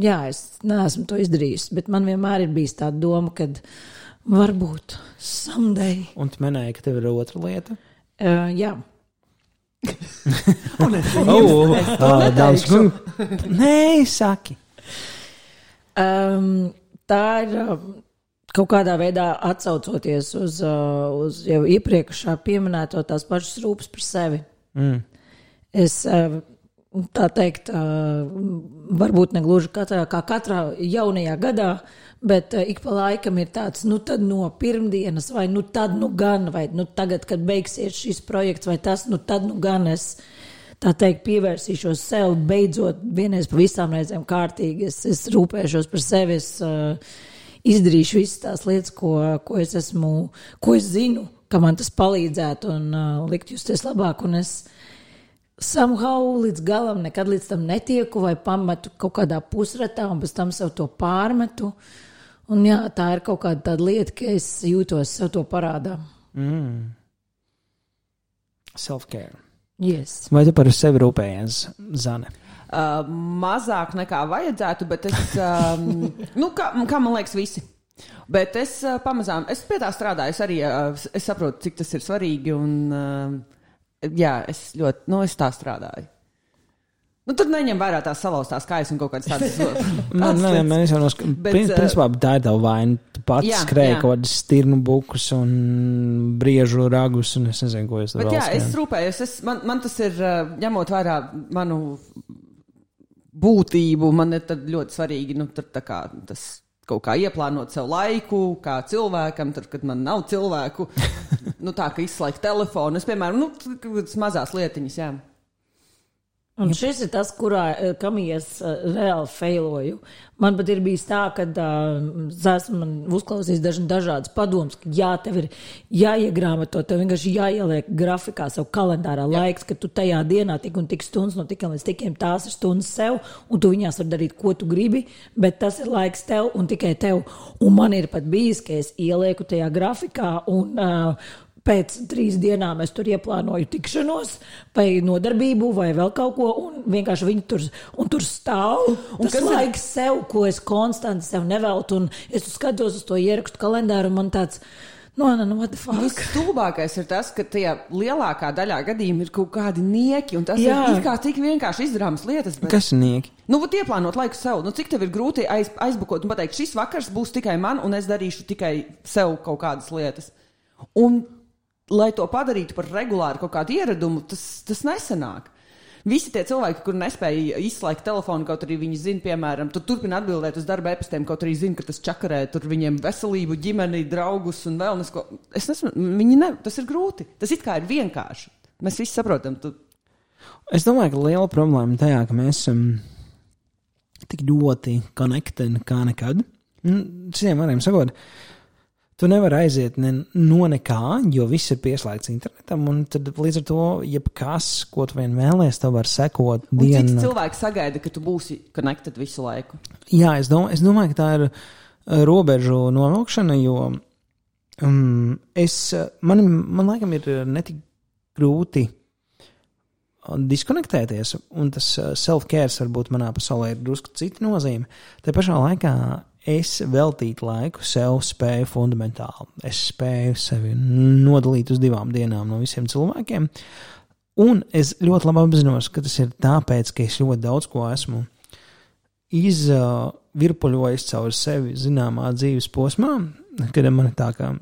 jā, es neesmu to izdarījis, bet man vienmēr ir bijis tā doma, ka varbūt someday. Un tu minēji, ka tev ir otra lieta. Uh, jā. Oh, oh, Dāmas, kungi. Nē, saki. Um, tā ir kaut kādā veidā atsaucoties uz, uh, uz jau iepriekšā pieminēto tās pašas rūpes par sevi. Mm. Es uh, tā teikt, uh, varbūt ne gluži katrā, kā katrā jaunajā gadā, bet uh, ik pa laikam ir tāds, nu tad no pirmdienas, vai nu tad nu gan, vai nu tagad, kad beigsies šis projekts, vai tas, nu tad nu gan es. Tā teikt, pievērsīšos sev, beidzot, vienreiz pa visām reizēm kārtīgi. Es, es rūpēšos par sevi, es uh, izdarīšu visas tās lietas, ko, ko es esmu, ko es zinu, ka man tas palīdzētu un uh, likt justies labāk. Un es somehow līdz galam nekad līdz tam netieku vai pametu kaut kādā pusratā un pēc tam sev to pārmetu. Un jā, tā ir kaut kāda lieta, ka es jūtos sev to parādā. Mm. Self-care. Yes. Vai tu par sevi rūpējies, Zane? Uh, mazāk nekā vajadzētu, bet es, um, nu, kā, kā man liekas, visi. Bet es uh, pamazām, es pie tā strādāju, es arī uh, es saprotu, cik tas ir svarīgi. Un, uh, jā, es ļoti, nu, es tā strādāju. Nu, tad neņem vērā tās salauztās kājas un kaut kādas tādas Man, nē, man jau no Bet, skaidrs, uh, principā tā ir tava vaina. Tu pats jā, skrēji jā. kaut kādas stirnu bukus un briežu ragus, un es nezinu, ko es tur vēl jā, es skrēju. rūpējos. Es, man, man tas ir, uh, ņemot vērā manu būtību, man ir tad ļoti svarīgi nu, kā, tas kaut kā ieplānot sev laiku, kā cilvēkam, tad, kad man nav cilvēku. nu, tā kā izslēgt telefonu. Es, piemēram, nu, mazās lietiņas, jā. Un šis ir tas, kurā eh, kam es uh, reāli failoju. Man pat ir bijis tā, ka uh, esmu man uzklausījis daž, dažādas padomas, ka jā, tev ir jāiegrāmato, tev vienkārši jāieliek grafikā, savu kalendārā jā. laiks, ka tu tajā dienā tik un tik stundas no tikiem līdz tikiem tās ir stundas sev, un tu viņās vari darīt, ko tu gribi, bet tas ir laiks tev un tikai tev. Un man ir pat bijis, ka es ielieku tajā grafikā un uh, pēc trīs dienām es tur ieplānoju tikšanos, vai nodarbību, vai vēl kaut ko, un vienkārši viņi tur, un tur stāv. Un tas laiks ir... sev, ko es konstanti sev neveltu, un es skatos uz to ierakstu kalendāru, un man tāds. No, no, no, Visstulbākais ir tas, ka tajā lielākā daļā gadījumā ir kaut kādi nieki, un tas Jā. ir kā tik vienkārši izdarāmas lietas. Bet... Kas ir nieki? Nu, vat ieplānot laiku sev, nu, cik tev ir grūti aiz, aizbukot un pateikt, šis vakars būs tikai man, un es darīšu tikai sev kaut kādas lietas. Un lai to padarītu par regulāru kaut kādu ieradumu, tas, tas nesanāk. Visi tie cilvēki, kur nespēja izslēgt telefonu, kaut arī viņi zina, piemēram, tur turpina atbildēt uz darba e-pastiem, kaut arī zina, ka tas čakarē viņiem veselību, ģimeni, draugus un vēl nesko. Es nesmu, viņi ne, tas ir grūti. Tas it kā ir vienkārši. Mēs visi saprotam. Tu... Es domāju, ka liela problēma tajā, ka mēs esam tik ļoti konektēti kā nekad. Citiem vārdiem sakot, uh, Tu nevari aiziet ne, no nekā, jo viss ir pieslēgts internetam. Tad līdz ar to, jebkas, ko tu vien vēlēsies, tev var sekot. Dienu... Cik cilvēki sagaida, ka tu būsi konekted visu laiku? Jā, es domāju, es domāju ka tā ir uh, robežu novilkšana, jo um, es, uh, man, man laikam ir uh, netik grūti diskonektēties, un tas self-care varbūt manā pasaulē ir drusku cita nozīme. Tā pašā laikā es veltītu laiku sev spēju fundamentāli. Es spēju sevi nodalīt uz divām dienām no visiem cilvēkiem. Un es ļoti labi apzinos, ka tas ir tāpēc, ka es ļoti daudz ko esmu izvirpuļojis caur sevi zināmā dzīves posmā, kad man ir tā, ka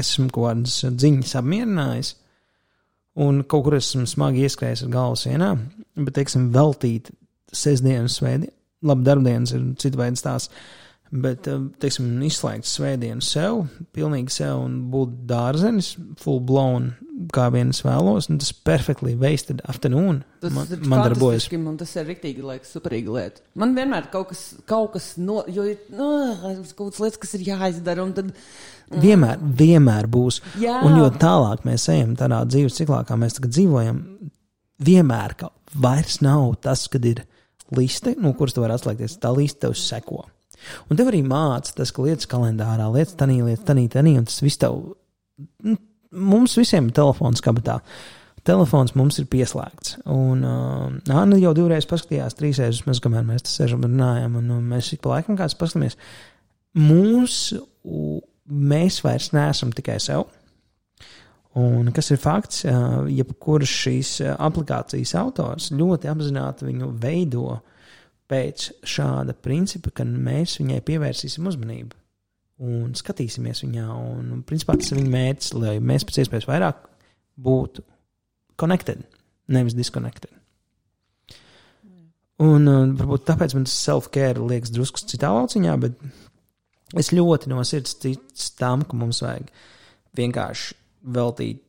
esmu kaut kādas ziņas apmierinājis, un kaut kur esmu smagi ieskrējis ar galvu sienā, bet, teiksim, veltīt sestdienas, svētdienas, labi, darbdienas ir cita veida stāsts Bet, eh, teiksim, izslēgt svētdienu sev, pilnīgi sev un būt dārzenis, full blown, kā vienas vēlos, un tas perfectly wasted afternoon. Tas man, man darbojas. Man tas ir rīktīgi, liekas, superīga lieta. Man vienmēr kaut kas, kaut kas no, jo ir no, kaut kas lietas, kas ir jāizdara, un tad. Mm. Vienmēr, vienmēr būs. Jā. Un jo tālāk mēs ejam tādā dzīves ciklā, kā mēs tagad dzīvojam, vienmēr vairs nav tas, kad ir liste, no kuras tu vari atslēgties. Tā liste tev seko. Un tev arī māca tas, ka lietas kalendārā, lietas tanī, lietas tanī, tanī, un tas viss tev, nu, mums visiem ir telefons kabatā. Telefons mums ir pieslēgts. Un uh, Anna jau divreiz paskatījās, trīs reizes, mēs, kamēr mēs te sēžam un runājam, un, un mēs ik pa laikam kāds paskatāmies. Mūsu, mēs vairs neesam tikai sev. Un kas ir fakts, uh, jebkuras šīs aplikācijas autors ļoti apzināti viņu veido uh, pēc šāda principa, ka mēs viņai pievērsīsim uzmanību un skatīsimies viņā. Un, un principā tas ir viņa mērķis, lai mēs pēc iespējas vairāk būtu connected, nevis disconnected. Un uh, varbūt tāpēc man tas self-care liekas drusku citā lauciņā, bet es ļoti no sirds ticu tam, ka mums vajag vienkārši veltīt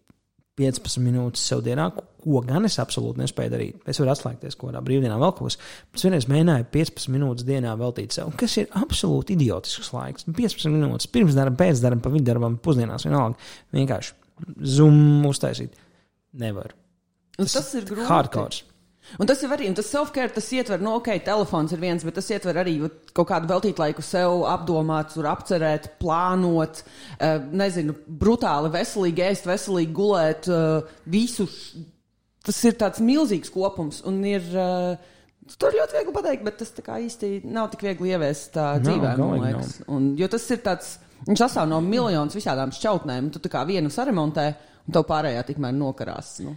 15 minūtes sev dienā, ko gan es absolūti nespēju darīt. Es varu atslēgties kaut kādā brīvdienā, vēl kaut ko. Es vienreiz mēģināju 15 minūtes dienā veltīt sev, kas ir absolūti idiotisks laiks. 15 minūtes pirms darba, pēc darba, pa vidu darbam, pusdienās vienalga. Vienkārši zum uztaisīt. Nevar. Tas, tas ir grūti. Hardcore. Un tas ir arī, un tas self-care, tas ietver, nu, ok, telefons ir viens, bet tas ietver arī kaut kādu veltīt laiku sev, apdomāt, tur apcerēt, plānot, uh, nezinu, brutāli, veselīgi ēst, veselīgi gulēt, uh, visu. Tas ir tāds milzīgs kopums un ir. Uh, Tur ļoti viegli pateikt, bet tas īsti nav tik viegli ieviest tā dzīvē. No, un, jo tas ir tāds, viņš sastāv no miljoniem visādām šķautnēm, un tu kā vienu saremontē, un tev pārējā tikmēr nokarās. Nu.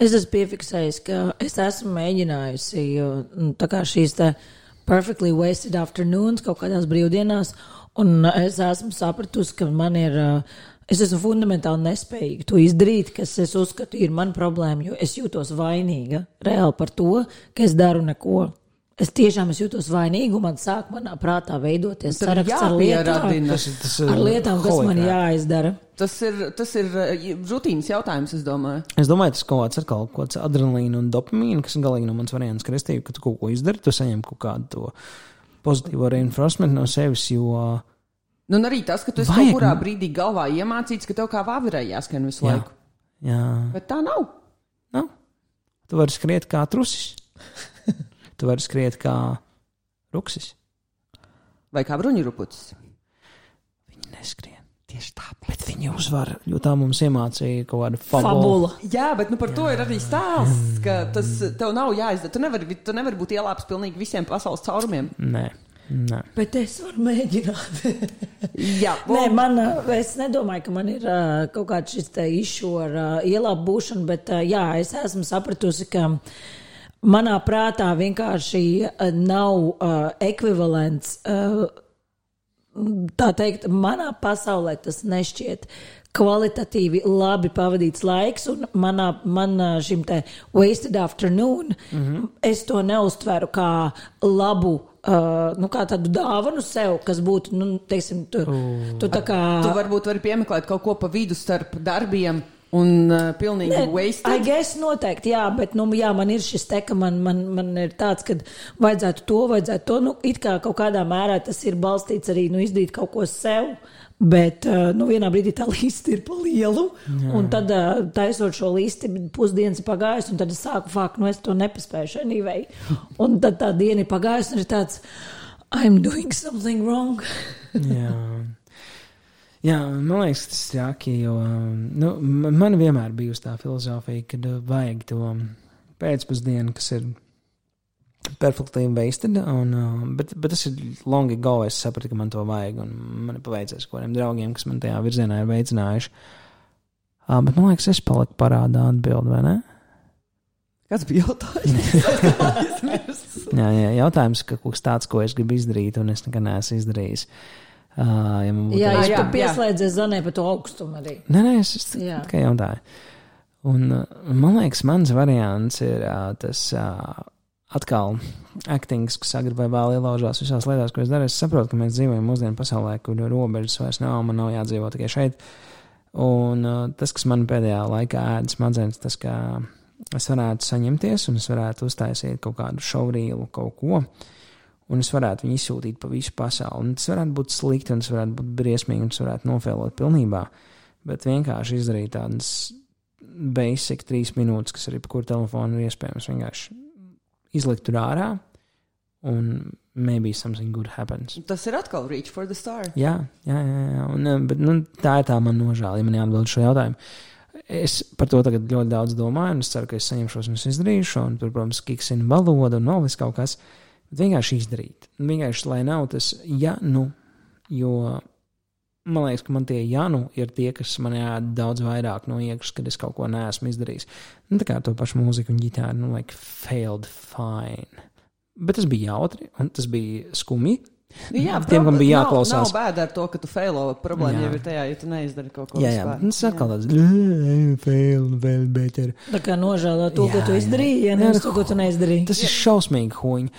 Es esmu piefiksējis, ka es esmu mēģinājusi nu, šīs perfectly wasted afternoons kaut kādās brīvdienās, un es esmu sapratusi, ka man ir. Es esmu fundamentāli nespējīga to izdarīt, kas es uzskatu ir mana problēma, jo es jūtos vainīga reāli par to, ka es daru neko. Es tiešām es jūtos vainīga, un man sāk manā prātā veidoties saraksts ar lietām. Tas tas ar lietām kas man jāizdara. Tas ir, tas ir uh, rutīnas jautājums, es domāju. Es domāju, tas kaut kāds atkal kaut kāds adrenalīna un dopamīna, kas ir galīgi no manas variants kristība, ka tu kaut ko izdari, tu saņem kaut kādu to pozitīvo reinforcement no sevis, jo Nu, un arī tas, ka tu esi Vajag- kaut kurā brīdī galvā iemācīts, ka tev kā vāverē jāskan visu Jā. laiku. jā, Bet tā nav. nu, tu vari skriet kā trusis. Tu vari skriet kā ruksis. Vai kā bruņurupucis. Viņi neskrien. Tieši tāpēc. Bet viņi uzvar, jo tā mums iemācīja kaut kādu fabulu. Fabula. Jā, bet nu, par to ir arī stāsts, ka tas tev nav jāizdara. Tu nevari, tu nevari būt ielāps pilnīgi visiem pasaules caurumiem. Nē, nē. Bet es varu mēģināt. Jā, Nē, man, ā, es nedomāju, ka man ir ā, kaut kāds šis izšu ar ā, ielāpu būšanu, bet ā, jā, es esmu sapratusi, ka manā prātā vienkārši ā, nav ā, ekvivalents. ā, Tā teikt, manā pasaulē tas nešķiet kvalitatīvi labi pavadīts laiks, un manā, manā šim te wasted afternoon mm -hmm. es to neuztveru kā labu. Uh, nu, kā tādu dāvanu sev, kas būtu, nu, teiksim, tu, tu tā kā. Tu varbūt vari piemeklēt kaut ko pa vidu starp darbiem un uh, pilnīgi wasted. guess noteikti, jā, bet, nu, jā, man ir šis te, ka man, man, man ir tāds, ka vajadzētu to, vajadzētu to, nu, it kā kaut kādā mērā tas ir balstīts arī, nu, izdarīt kaut ko sev. Bet, uh, nu, vienā brīdī tā līnija ir pa lielu, jā. un tad, uh, taisot šo līniju, pusdienas ir pagājusi, un tad es sāku fakt, nu, es to nespēju anyway. Un tad tā diena ir pagājusi, un ir tāds, I'm doing something wrong. Jā. Jā, man liekas, tas ir jauki, jo nu, man vienmēr bijusi tā filozofija, ka uh, vajag to pēcpusdienu, kas ir perfekti wasted, un, uh, bet, bet tas ir long ago, es sapratu, ka man to vajag, un man ir paveicies kādiem draugiem, kas man tajā virzienā ir veicinājuši. Uh, bet man liekas, es paliku parādā atbildi, vai ne? Kas bija jautājums? Jā, jā, jautājums, ka kaut kas tāds, ko es gribu izdarīt, un es nekad neesmu izdarījis. Uh, ja man būtu Jā, jā, jā. pieslēdziet zanē par to augstumu arī. Nē, nē, es Jā. tikai jautāju. Un, uh, man liekas, mans variants ir uh, tas uh, atkal aktings, kas vēl ielaužās visās lietās, ko es daru. Es saprotu, ka mēs dzīvojam mūsdienu pasaulē, kur robežas vairs nav, man nav jādzīvo tikai šeit. Un uh, tas, kas man pēdējā laikā ēda smadzenes, tas, ka es varētu saņemties un es varētu uztaisīt kaut kādu šaurīlu, kaut ko. Un es varētu viņu izsūtīt pa visu pasauli. Un tas varētu būt slikti, un tas varētu būt briesmīgi, un tas varētu nofēlot pilnībā. Bet vienkārši izdarīt tādas basic trīs minūtes, kas arī pa kuru telefonu ir iespējams vienkārši izlikt tur ārā, un maybe something good happens. Tas ir atkal reach for the star. Jā, jā, jā. jā. Un, eh, bet, nu, tā ir tā man nožēla, ja man jāatbild šo jautājumu. Es par to tagad ļoti daudz domāju, un es ceru, ka es saņemšos un es izdarīšu, un tur, protams, kiksina valoda un vēl kaut kas. Bet vienkārši izdarīt. Vienkārši, lai nav tas, ja nu, jo man liekas, ka man tie ja nu ir tie, kas man jādara daudz vairāk no iekšas, kad es kaut ko neesmu izdarījis. Nu, tā kā to pašu mūziku un ģitāru, nu, like, failed fine. Bet tas bija jautri, un tas bija skumji. Nu, jā, Tiem, kam bija nav- jāklausās. Nav bēda ar to, ka tu failo. Problēma Jā. jau ir tajā, ja tu neizdari kaut ko Jā, jā, bet tas atkal tāds - fail, vēl better. Tā kā nožēlo to, Jā, ko tu jā. izdarīji, ja Jā, nevis nu, to, ko tu neizdarīji. Tas ir šausmīgi, huņi.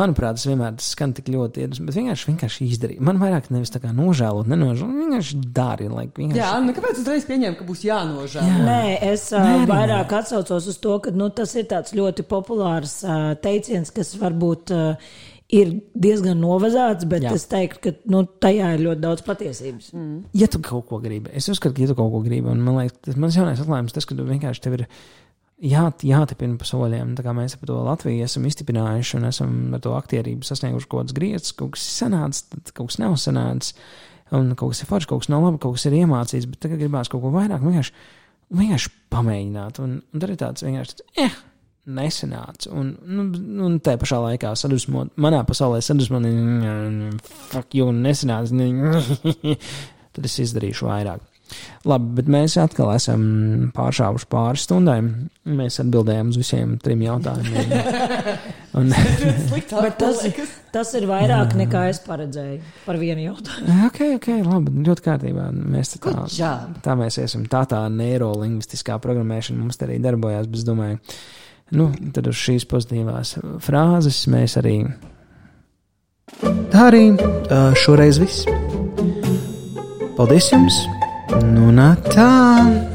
Manuprāt, tas vienmēr tas skan tik ļoti iedvesmojoši, bet vienkārši, vienkārši izdarīt. Man vairāk nevis tā kā nožēlot, nenožēlot, vienkārši dari. Like, vienkārši... Jā, nu kāpēc uzreiz pieņēma, ka būs jānožēlo? Jā. Nē, es Nē, vairāk atsaucos uz to, ka nu, tas ir tāds ļoti populārs uh, teiciens, kas varbūt uh, ir diezgan novazāts, bet Jā. Es teiktu, ka nu, tajā ir ļoti daudz patiesības. Mm. ja tu kaut ko gribi, es uzskatu, ka ja tu kaut ko gribi, un man liekas, tas mans jaunais atklājums, tas, ka tu vienkārši tev ir jā, jātipina pa soļiem. Tā kā mēs par to Latviju esam iztipinājuši un esam ar to aktierību sasnieguši kaut kādas grietas, kaut kas ir sanācis, kaut kas nav sanācis, un kaut kas ir forši, kaut kas nav labi, kaut kas ir iemācīts, bet tagad gribās kaut ko vairāk, vienkārši, vienkārši pamēģināt. Un, un tad ir tāds vienkārši, eh, nesenāca. Un, nu, un tā pašā laikā sadusmot, manā pasaulē sadusmot, fuck, you, nesenāca. Tad es izdarīšu vairāk. Labi, bet mēs atkal esam pāršāvuši pāris stundām. Mēs atbildējām uz visiem trim jautājumiem. Un, Bet tas, tas ir vairāk nekā es paredzēju par vienu jautājumu. ok, ok, labi, ļoti kārtībā. Mēs tā, Good job. tā mēs esam. Tā tā neirolingvistiskā programmēšana mums te arī darbojās, bet es domāju, Nu, tad uz šīs pozitīvās frāzes mēs arī. Tā arī šoreiz viss. Paldies jums! Nu, nā, tā!